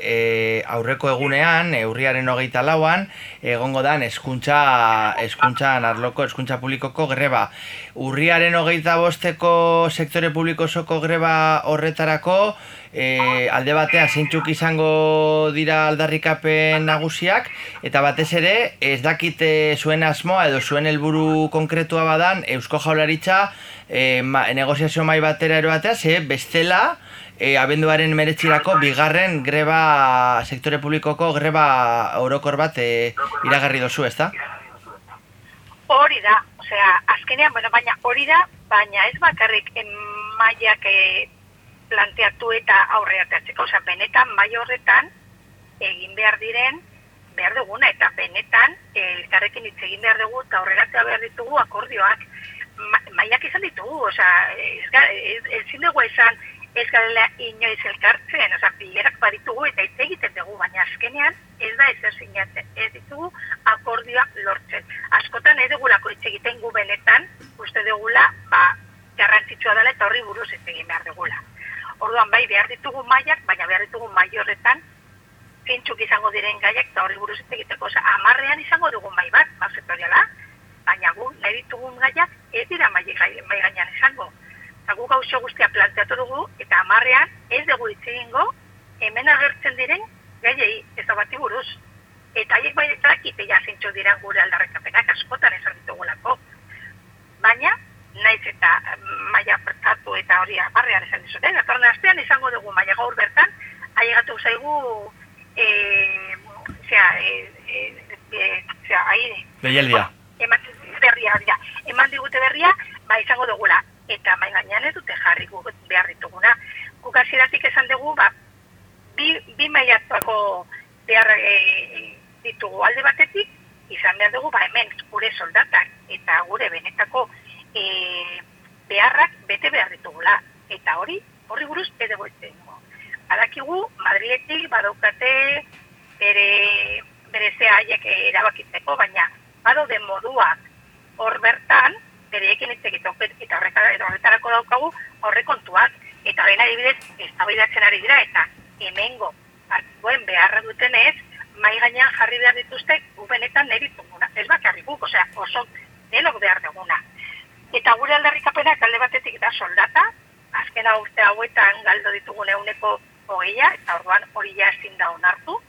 eh, aurreko egunean, eh, urriaren hogeita lauan, egongo dan eskuntza, eskuntza arloko, eskuntza publikoko greba. Urriaren hogeita bosteko sektore publiko soko greba horretarako, e, alde batean zeintzuk izango dira aldarrikapen nagusiak eta batez ere ez dakite zuen asmoa edo zuen helburu konkretua badan Eusko Jaurlaritza e, ma, negoziazio mai batera eroatea ze bestela e, abenduaren meretzirako bigarren greba sektore publikoko greba orokor bat e, iragarri dozu, ezta? Hori da, osea, azkenean, bueno, baina hori da, baina ez bakarrik mailak e, planteatu eta aurreateatzeko. Osea, benetan mai horretan egin behar diren behar duguna eta benetan elkarrekin hitz egin behar dugu eta aurreratzea behar ditugu akordioak Ma, maiak izan ditugu, osea, ez, ez, ez dugu esan ez garela inoiz elkartzen, osea, bilerak baditugu eta hitz egiten dugu, baina azkenean ez da ez sinatzen, ez ditugu akordioak lortzen. Askotan ez dugulako hitz egiten gu benetan, uste dugula, ba, garrantzitsua dela eta horri buruz ez egin behar dugula. Orduan bai behar ditugu mailak, baina behar ditugu mai horretan zintzuk izango diren gaiak eta horri buruz egiteko. Osa, amarrean izango dugu mai bat, mai sektoriala, baina gu nahi ditugun gaiak ez dira mai, mai gainean izango. Eta gu gauzo guztia planteatu dugu eta amarrean ez dugu itzegingo hemen agertzen diren gaiei ez da bati buruz. Eta haiek bai eta dakite ja zintzu diren gure aldarrekapenak askotan esan ditugulako. Baina, naiz eta maia pertatu eta hori amarrean esan dizute. Eh? Gatorren astean izango dugu maia gaur bertan, aiegatu zaigu e, zera, e, e, e, zera, aire. Deialdia. Eman, berria, berria. Eman digute berria, ba izango dugula. Eta mai gainean ez dute jarri gu behar dituguna. Guk hasieratik esan dugu, ba, bi, bi maiatuako behar e, ditugu alde batetik, izan behar dugu, ba, hemen gure soldatak eta gure benetako e, beharrak bete behar ditugula. Eta hori, horri buruz, edo goitzen. Badakigu, Madriletik badaukate bere, bere zehaiek erabakitzeko, baina badaude moduak hor bertan, bere ekin hitz egiten, eta horretarako daukagu horrekontuak, eta baina adibidez, ez ari dira, eta hemengo hartuen beharra dutenez, mai gainean jarri behar dituzte, gu benetan nahi dituguna. Ez bakarri guk, osea, oso denok behar duguna. Eta gure aldarrikapenak alde batetik da soldata, azkena urte hauetan galdo ditugun euneko hogeia, eta orduan hori ja ezin da onartu.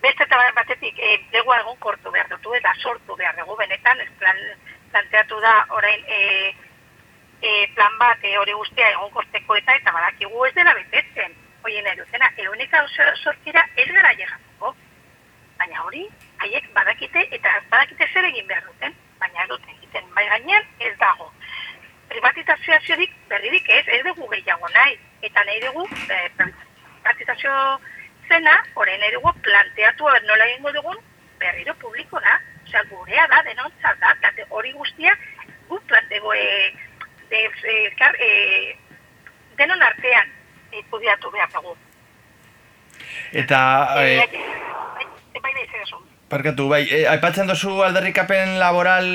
beste eta batetik e, legua egon kortu behar dutu eta sortu behar dugu benetan, ez plan, planteatu da orain e, e, plan bat e, guztia egon korteko eta eta badakigu ez dela betetzen. Oie nahi dutena, egunika sortira ez gara llegatuko. Baina hori, haiek badakite eta badakite zer egin behar duten, baina ez duten egiten. Bai gainean ez dago. Privatizazioarik berririk ez, ez dugu gehiago nahi. Eta nahi dugu, e, privatizazio zena, orain nahi dugu planteatu nola egingo dugun berriro publikora. Osea, gurea da, denontzat da, eta hori guztia gu plantego e, de, e, kar, e, denon artean kudiatu behar dugu. Eta, E, e, bai, bai, esan. Parkatu, bai, e, aipatzen duzu alderrikapen laboral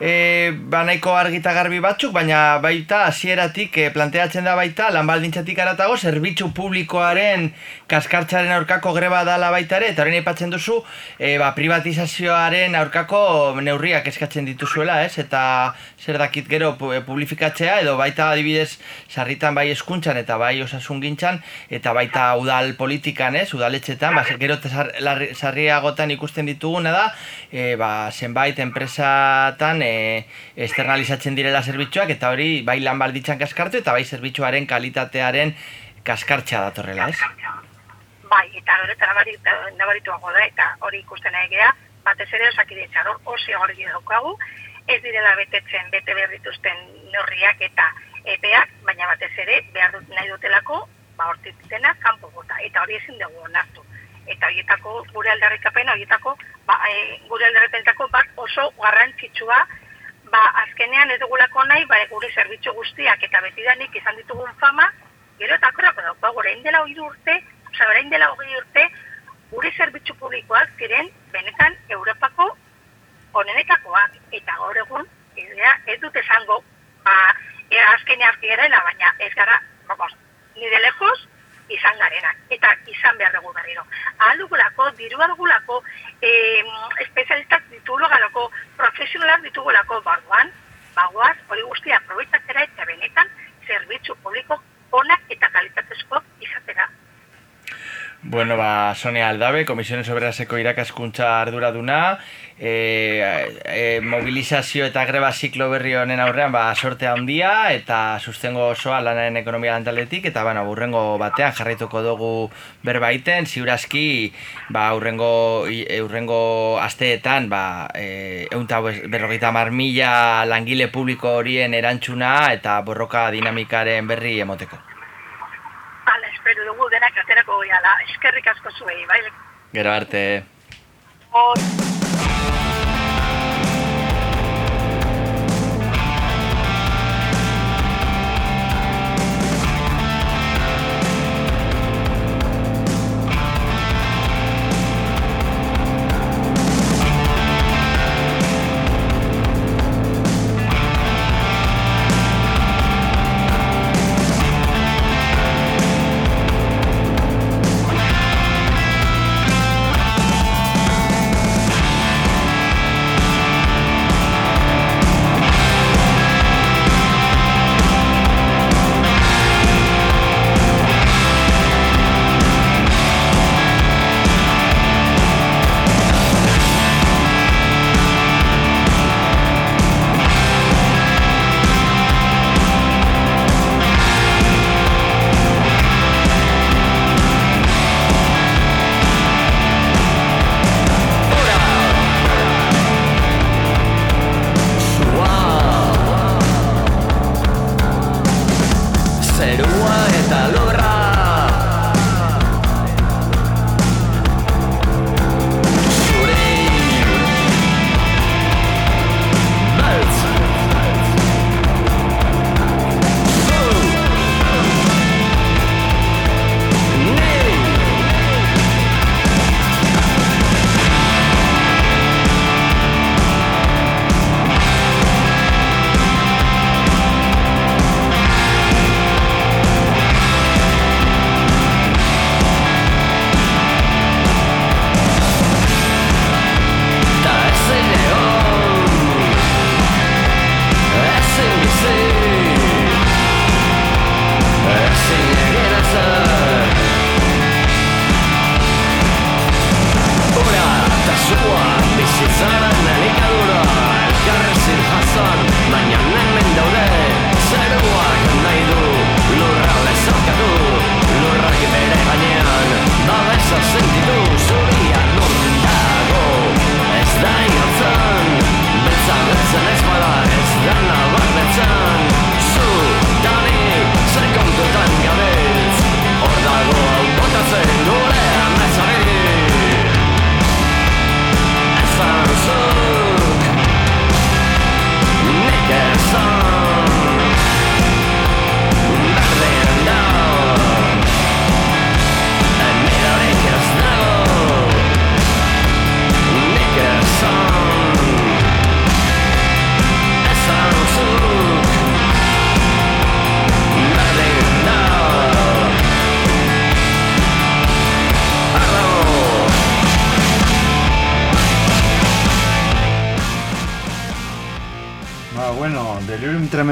e, banaiko argita garbi batzuk, baina baita hasieratik e, planteatzen da baita lanbaldintzatik aratago zerbitzu publikoaren kaskartzaren aurkako greba dala baita ere, eta horrein aipatzen duzu e, ba, privatizazioaren aurkako neurriak eskatzen dituzuela, ez? Eta zer dakit gero pu- e, publifikatzea, edo baita adibidez sarritan bai eskuntzan eta bai osasun gintzan, eta baita udal politikan, ez? Udaletxetan, ba, gero sarriagotan ikusten dituguna da, e, ba, zenbait enpresatan e, externalizatzen direla zerbitzuak, eta hori bai lan balditzan kaskartu, eta bai zerbitzuaren kalitatearen kaskartxa datorrela, ez? Bai, eta nabaritu, nabarituago da, eta hori ikusten nahi gea, batez ere osakidetza hor oso gorgi daukagu, ez direla betetzen bete behar dituzten neurriak eta epeak, baina batez ere behar dut nahi dutelako, ba hortik dena kanpo bota, eta hori ezin dugu onartu. Eta horietako gure aldarrikapen, horietako, ba, e, gure aldarrikapentako bat oso garrantzitsua, ba azkenean ez dugulako nahi, ba, gure zerbitzu guztiak eta betidanik izan ditugun fama, gero eta akorako daukagu, orain dela hori urte, osea, orain dela hori urte, gure zerbitzu publikoak ziren benetan Europako onenetakoak. Eta gaur egun ez, dut esango ba, e, azkenean garela, baina ez gara, vamos, ni de lejos izan garenak, eta izan behar dugu berriro. Ahal dugulako, diru dugulako, eh, espezialistak ditugulako, profesionalak ditugulako barruan, bagoaz, hori guztia aprobetsatzera eta benetan zerbitzu publiko onak eta kalitatezko izatera. Bueno, ba, Sonia Aldabe, Komisiones Obreraseko irakaskuntza arduraduna, e, e, mobilizazio eta greba ziklo berri honen aurrean, ba, sorte handia eta sustengo osoa lanaren ekonomia lantaldetik, eta, bueno, urrengo batean jarraituko dugu berbaiten, ziurazki, ba, urrengo, i- e, urrengo asteetan, ba, e, eunta berrogeita mar mila langile publiko horien erantzuna eta borroka dinamikaren berri emoteko. Hala, espero dugu denak aterako gehala, eskerrik asko zuei, bai? Gero arte. Zerua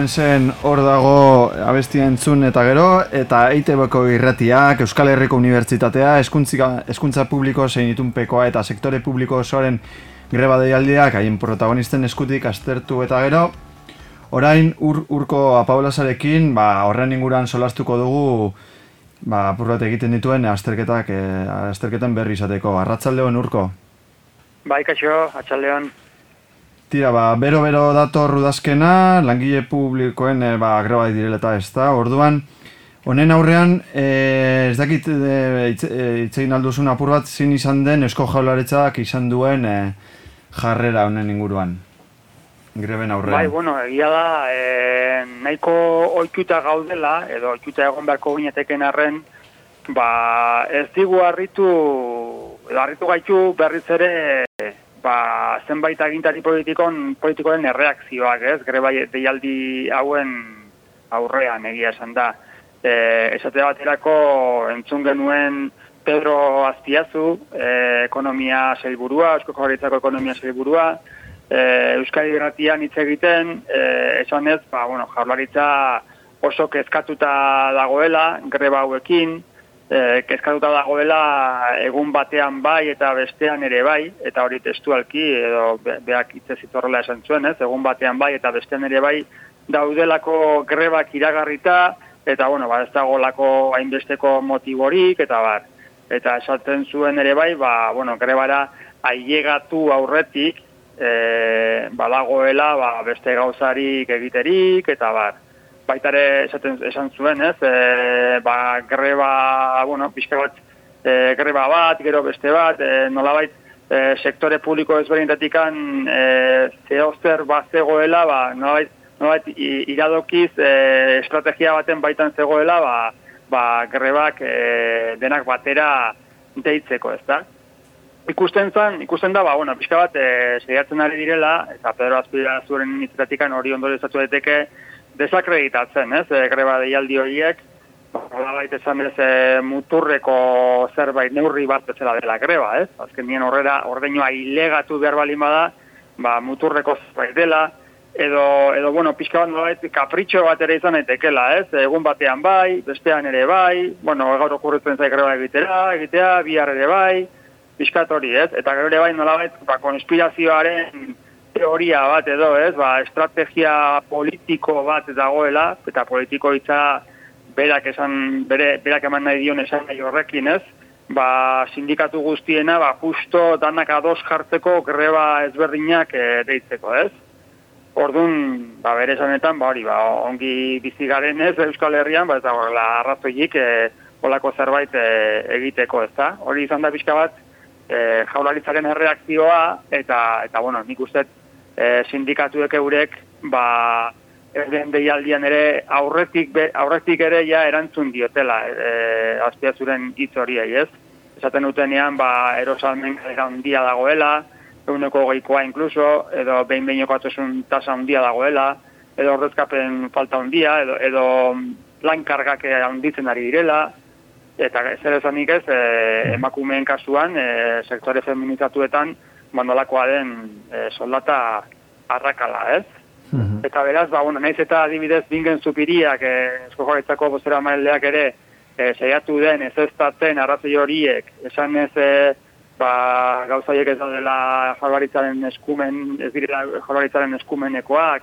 Tremensen hor dago abestia entzun eta gero, eta EITB-ko irratiak, Euskal Herriko Unibertsitatea, hezkuntza publiko zein itunpekoa eta sektore publiko osoaren greba deialdiak haien protagonisten eskutik aztertu eta gero, orain ur, urko apaulasarekin, ba, horren inguran solastuko dugu, ba, apur bat egiten dituen azterketak, eh, azterketen berri izateko. Arratsaldeon urko. Bai, kaixo, atxaldeon. Tira, ba, bero-bero dator udazkena, langile publikoen e, ba, greba direla eta ez da, orduan, honen aurrean, e, ez dakit e, e, hitz egin alduzun apur bat zin izan den esko jaularitzak izan duen e, jarrera honen inguruan. Greben aurrean. Bai, bueno, egia da, e, nahiko oituta gaudela, edo oituta egon beharko gineteken arren, ba, ez digu harritu, edo harritu gaitu berriz ere, ba, zenbait agintari politikon, politikoen erreakzioak, ez? Greba deialdi hauen aurrean egia esan da. E, esate baterako entzun genuen Pedro Azpiazu, e, ekonomia sailburua, Eusko Jaurlaritzako ekonomia sailburua, e, Euskadi Irratian hitz egiten, e, esan ez, ba, bueno, Jaurlaritza oso kezkatuta dagoela, greba hauekin, e, kezkatuta dagoela egun batean bai eta bestean ere bai, eta hori testualki, edo be, beak hitzez horrela esan zuen, ez, egun batean bai eta bestean ere bai, daudelako grebak iragarrita, eta bueno, ba, ez dagolako hainbesteko motiborik, eta bar. Eta esaten zuen ere bai, ba, bueno, grebara ailegatu aurretik, e, badagoela ba, beste gauzarik egiterik, eta bar. Baita ere esaten, esan zuen, ez, e, ba, greba, bueno, pixka bat, e, greba bat, gero beste bat, e, nolabait, e, sektore publiko ezberdintatikan e, zehozer bat zegoela, ba, nolabait, nolabait iradokiz e, estrategia baten baitan zegoela, ba, ba, grebak e, denak batera deitzeko, ez da? Ikusten zen, ikusten da, ba, bueno, pixka bat, e, ari direla, eta Pedro Azpira zuren hitzetatik hori ondo ezatu daiteke, desakreditatzen, ez, e, greba deialdi horiek, nolabait esan ez e, muturreko zerbait neurri bat bezala dela greba, ez? Azken nien horrela ordeinua ilegatu behar balin bada, ba, muturreko zerbait dela, edo, edo bueno, pixka bat nolabait kapritxo bat ere izan daitekela, ez? Egun batean bai, bestean ere bai, bueno, gaur okurritzen zai greba egitera, egitea, bihar ere bai, pixkat hori, ez? Eta gero ere bai nolabait, ba, konspirazioaren teoria bat edo, ez? Ba, estrategia politiko bat dagoela, eta politiko hitza berak esan, bere, berak eman nahi dion esan nahi horrekin, ez? Ba, sindikatu guztiena, ba, justo danak ados jartzeko greba ezberdinak e, deitzeko, ez? Orduan, ba, bere esanetan, ba, hori, ba, ongi bizi garen ez, Euskal Herrian, ba, ez dagoela arrazoiik e, olako zerbait e, egiteko, ez da? Hori izan da pixka bat, e, jaularitzaren erreakzioa, eta, eta bueno, nik uste e, sindikatuek eurek, ba, erden deialdian ere aurretik, be, aurretik ere ja erantzun diotela e, azpiazuren hitz horiei, ez? Esaten dutenean, ba, erosalmen galera handia dagoela, eguneko geikoa inkluso, edo behin behineko atosun tasa handia dagoela, edo ordezkapen falta handia, edo, edo lan kargak handitzen ari direla, eta zer esanik ez, e, emakumeen kasuan, e, sektore feminizatuetan, bandolakoa den e, soldata arrakala, ez? Eta beraz, ba, bueno, naiz eta adibidez bingen zupiriak, eh, esko jarritzako bozera maileak ere, eh, saiatu den ez ez tatzen arrazoi horiek, esan ez, eh, ba, gauzaiek ez daudela jalbaritzaren eskumen, ez direla jalbaritzaren eskumenekoak,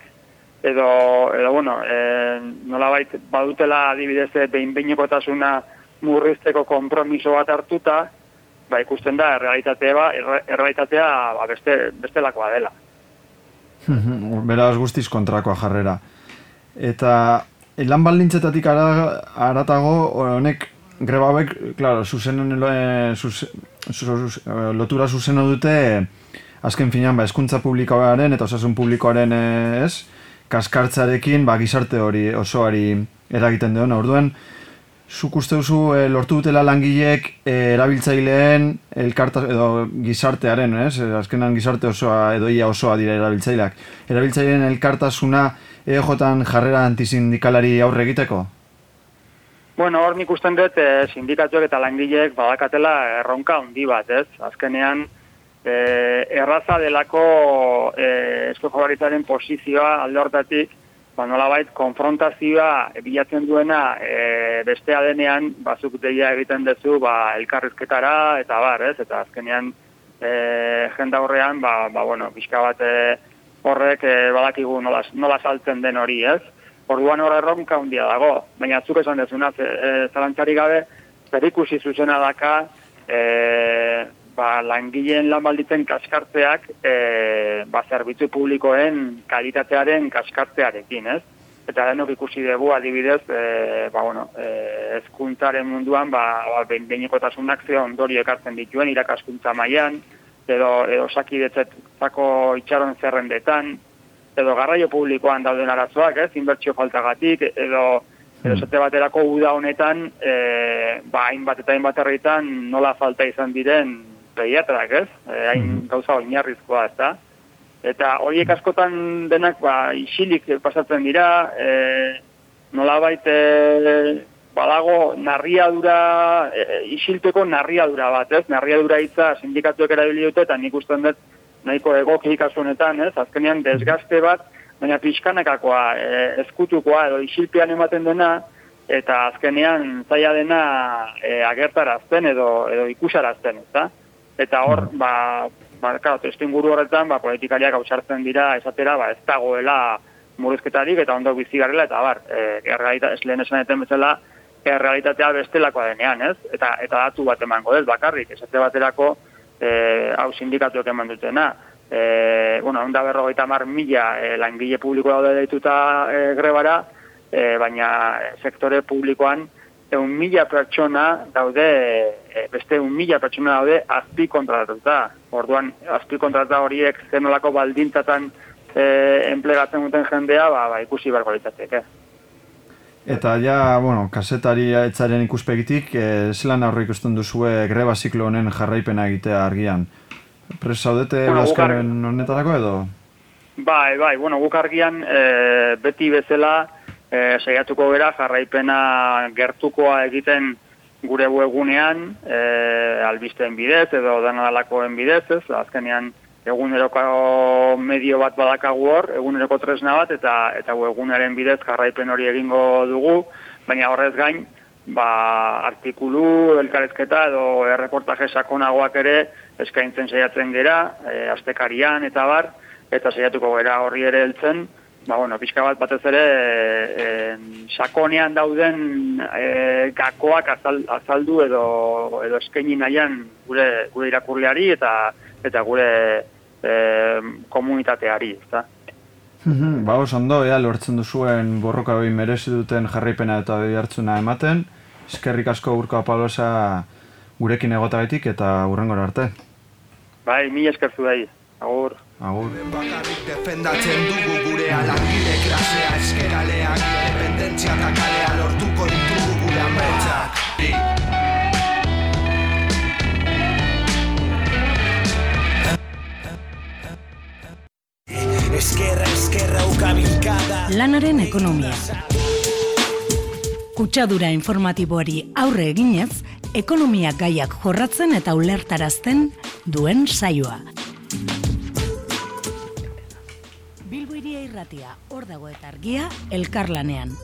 edo, edo bueno, eh, nolabait badutela adibidez eh, behin behinekotasuna murrizteko konpromiso bat hartuta, ba, ikusten da, errealitatea, ba, erre- errealitatea ba, beste, bestelakoa dela. Beraz guztiz kontrakoa jarrera. Eta eh, lan baldintzetatik ara- aratago honek greba hauek, claro, zuzenen eh, zuze- zu- zu- eh, lotura zuzena dute eh, azken finean ba hezkuntza publikoaren eta osasun publikoaren eh, ez kaskartzarekin ba gizarte hori osoari eragiten deona. Orduan Zuk uste duzu eh, lortu dutela langileek eh, erabiltzaileen elkarta edo gizartearen, ez? Eh, Azkenan gizarte osoa edo ia osoa dira erabiltzaileak. Erabiltzaileen elkartasuna EJ-an jarrera antisindikalari aurre egiteko? Bueno, hor nik usten dut eh, sindikatuak eta langileek badakatela erronka handi bat, ez? Azkenean, eh, erraza delako jaurlaritzaren posizioa alde hortatik ba, nolabait konfrontazioa bilatzen duena e, bestea denean, bazuk deia egiten duzu ba, elkarrizketara, eta bar, ez? Eta azkenean e, jenda horrean, ba, ba, bueno, pixka bat e, horrek e, badakigu nola, nola saltzen den hori, ez? Orduan horre erronka handia dago, baina zuk esan dezuna, e, zalantzari gabe, berikusi zuzena daka, e, ba, langileen lan balditzen kaskartzeak e, ba, zerbitzu publikoen kalitatearen kaskartzearekin, ez? Eta denok ikusi dugu adibidez, e, ba, bueno, e, ezkuntzaren munduan, ba, ba, behinekotasunak ze ondorio ekartzen dituen irakaskuntza mailan edo, edo sakidetzetako itxaron zerrendetan, edo garraio publikoan dauden arazoak, ez, inbertsio faltagatik, edo edo esate baterako uda honetan, e, ba, hainbat eta hainbat herritan nola falta izan diren pediatrak, ez? E, hain gauza oinarrizkoa, ez da? Eta horiek askotan denak, ba, isilik pasatzen dira, e, nolabait e, badago narriadura, e, isilteko narriadura bat, ez? Narriadura hitza sindikatuek erabili dute, eta nik usten dut nahiko egoki kasu honetan, ez? Azkenean desgaste bat, baina pixkanakakoa, e, ezkutukoa edo isilpean ematen dena, eta azkenean zaila dena e, agertarazten edo, edo ikusarazten, ez Eta hor, ba, ba, claro, testu inguru horretan, ba, politikariak hausartzen dira, esatera, ba, ez dagoela murrizketarik eta ondo bizi garela, eta bar, e, errealita, ez lehen esan eten bezala, errealitatea bestelakoa denean, ez? Eta, eta datu bat emango ez, bakarrik, esate baterako, e, hau sindikatuak eman dutena, e, bueno, onda berrogeita mar mila e, langile publiko daude deituta e, grebara, e, baina sektore publikoan eun mila pertsona daude, e, beste eun mila pertsona daude azpi kontratatuta. Orduan, azpi kontrata horiek zenolako baldintzatan e, enplegatzen duten jendea, ba, ba ikusi barko litzateke. Eta ja, bueno, kasetari etzaren ikuspegitik, e, zelan aurre ikusten duzue greba ziklo honen jarraipena egitea argian? Bueno, bueno, honetarako edo? Bai, bai, bueno, guk argian e, beti bezala e, saiatuko gera jarraipena gertukoa egiten gure webgunean, e, albisteen bidez edo danadalakoen bidez, ez, azkenean eguneroko medio bat badakagu hor, eguneroko tresna bat, eta eta webgunearen bidez jarraipen hori egingo dugu, baina horrez gain, ba, artikulu, elkarezketa edo erreportaje sakonagoak ere eskaintzen saiatzen gera, e, astekarian eta bar, eta saiatuko gera horri ere heltzen, ba, bueno, pixka bat batez ere e, e, sakonean dauden e, gakoak azal, azaldu edo edo eskaini nahian gure gure irakurleari eta eta gure e, komunitateari, ezta. Mhm, ba, oso ondo, ea, lortzen duzuen borroka behin merezi duten jarraipena eta behi hartzuna ematen. Eskerrik asko urko apalosa gurekin egotagatik eta urrengora arte. Bai, mi eskerzu dahi. Agur. Agur. Bakarrik defendatzen dugu gure alangile klasea eskeraleak Independentzia eta kalea lortuko ditugu gure ametsak Eskerra, eskerra, ukabilkada Lanaren ekonomia. Kutsadura informatiboari aurre eginez, ekonomia gaiak jorratzen eta ulertarazten duen saioa. Irratia, hor dago eta argia, elkarlanean.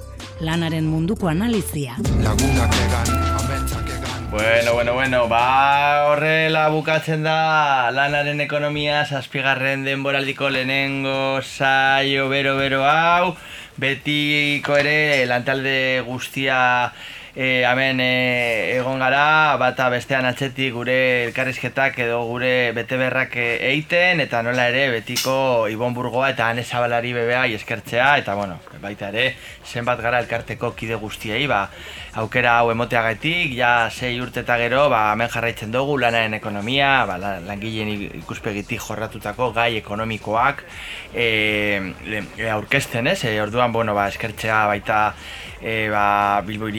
Lanaren munduko analizia. Lagunak egan, ametsak egan Bueno, bueno, bueno, ba horrela bukatzen da lanaren ekonomia zazpigarren denboraldiko lehenengo saio bero-bero hau betiko ere lantalde guztia e, hemen e, egon gara bata bestean atzetik gure elkarrizketak edo gure beteberrak eiten eta nola ere betiko Ibon Burgoa eta Ane Zabalari bebea eskertzea eta bueno, baita ere zenbat gara elkarteko kide guztiei ba, aukera hau emoteagatik, ja sei urte eta gero, ba, hemen jarraitzen dugu lanaren ekonomia, ba, la- langileen ikuspegitik jorratutako gai ekonomikoak e, e, aurkezten, ez? E, orduan, bueno, ba, eskertzea baita e, ba, Bilbo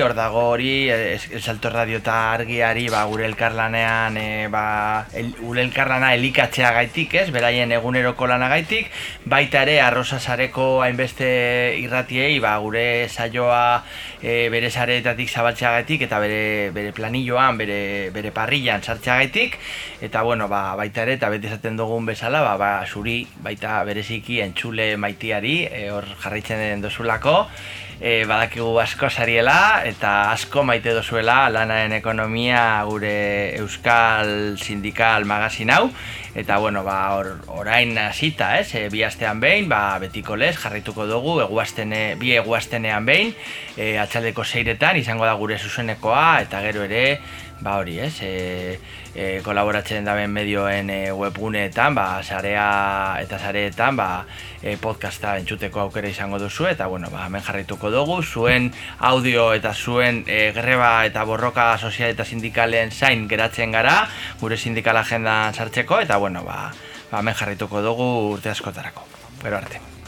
hor dago hori, es- El Salto Radio eta argiari, ba, gure elkarlanean, e, ba, el, gure elkarlana elikatzea gaitik, ez, beraien eguneroko lana gaitik, baita ere arrosa sareko hainbeste irratiei, ba, gure saioa e, bere sareetatik zabaltzea eta bere, bere planilloan, bere, bere parrillan sartzea gaitik, eta bueno, ba, baita ere, eta beti esaten dugun bezala, ba, ba, zuri, baita bereziki entzule maitiari, e, hor jarraitzen den dozulako, e, badakigu asko sariela eta asko maite dozuela lanaren ekonomia gure euskal sindikal magazin hau. Eta bueno, ba, or, orain hasita, ez, e, bi astean behin, ba, betiko lez, jarraituko dugu, eguaztene, bi eguaztenean behin, e, atxaldeko seiretan, izango da gure zuzenekoa, eta gero ere, ba hori, ez, e, e, kolaboratzen daben medioen e, webguneetan, ba, sarea eta sareetan, ba, e, podcasta entzuteko aukera izango duzu, eta bueno, ba, hemen jarraituko dugu, zuen audio eta zuen e, greba eta borroka sozial eta sindikalen zain geratzen gara, gure sindikal agendan sartzeko, eta bueno, ba, ba hemen jarraituko dugu urte askotarako. Gero arte.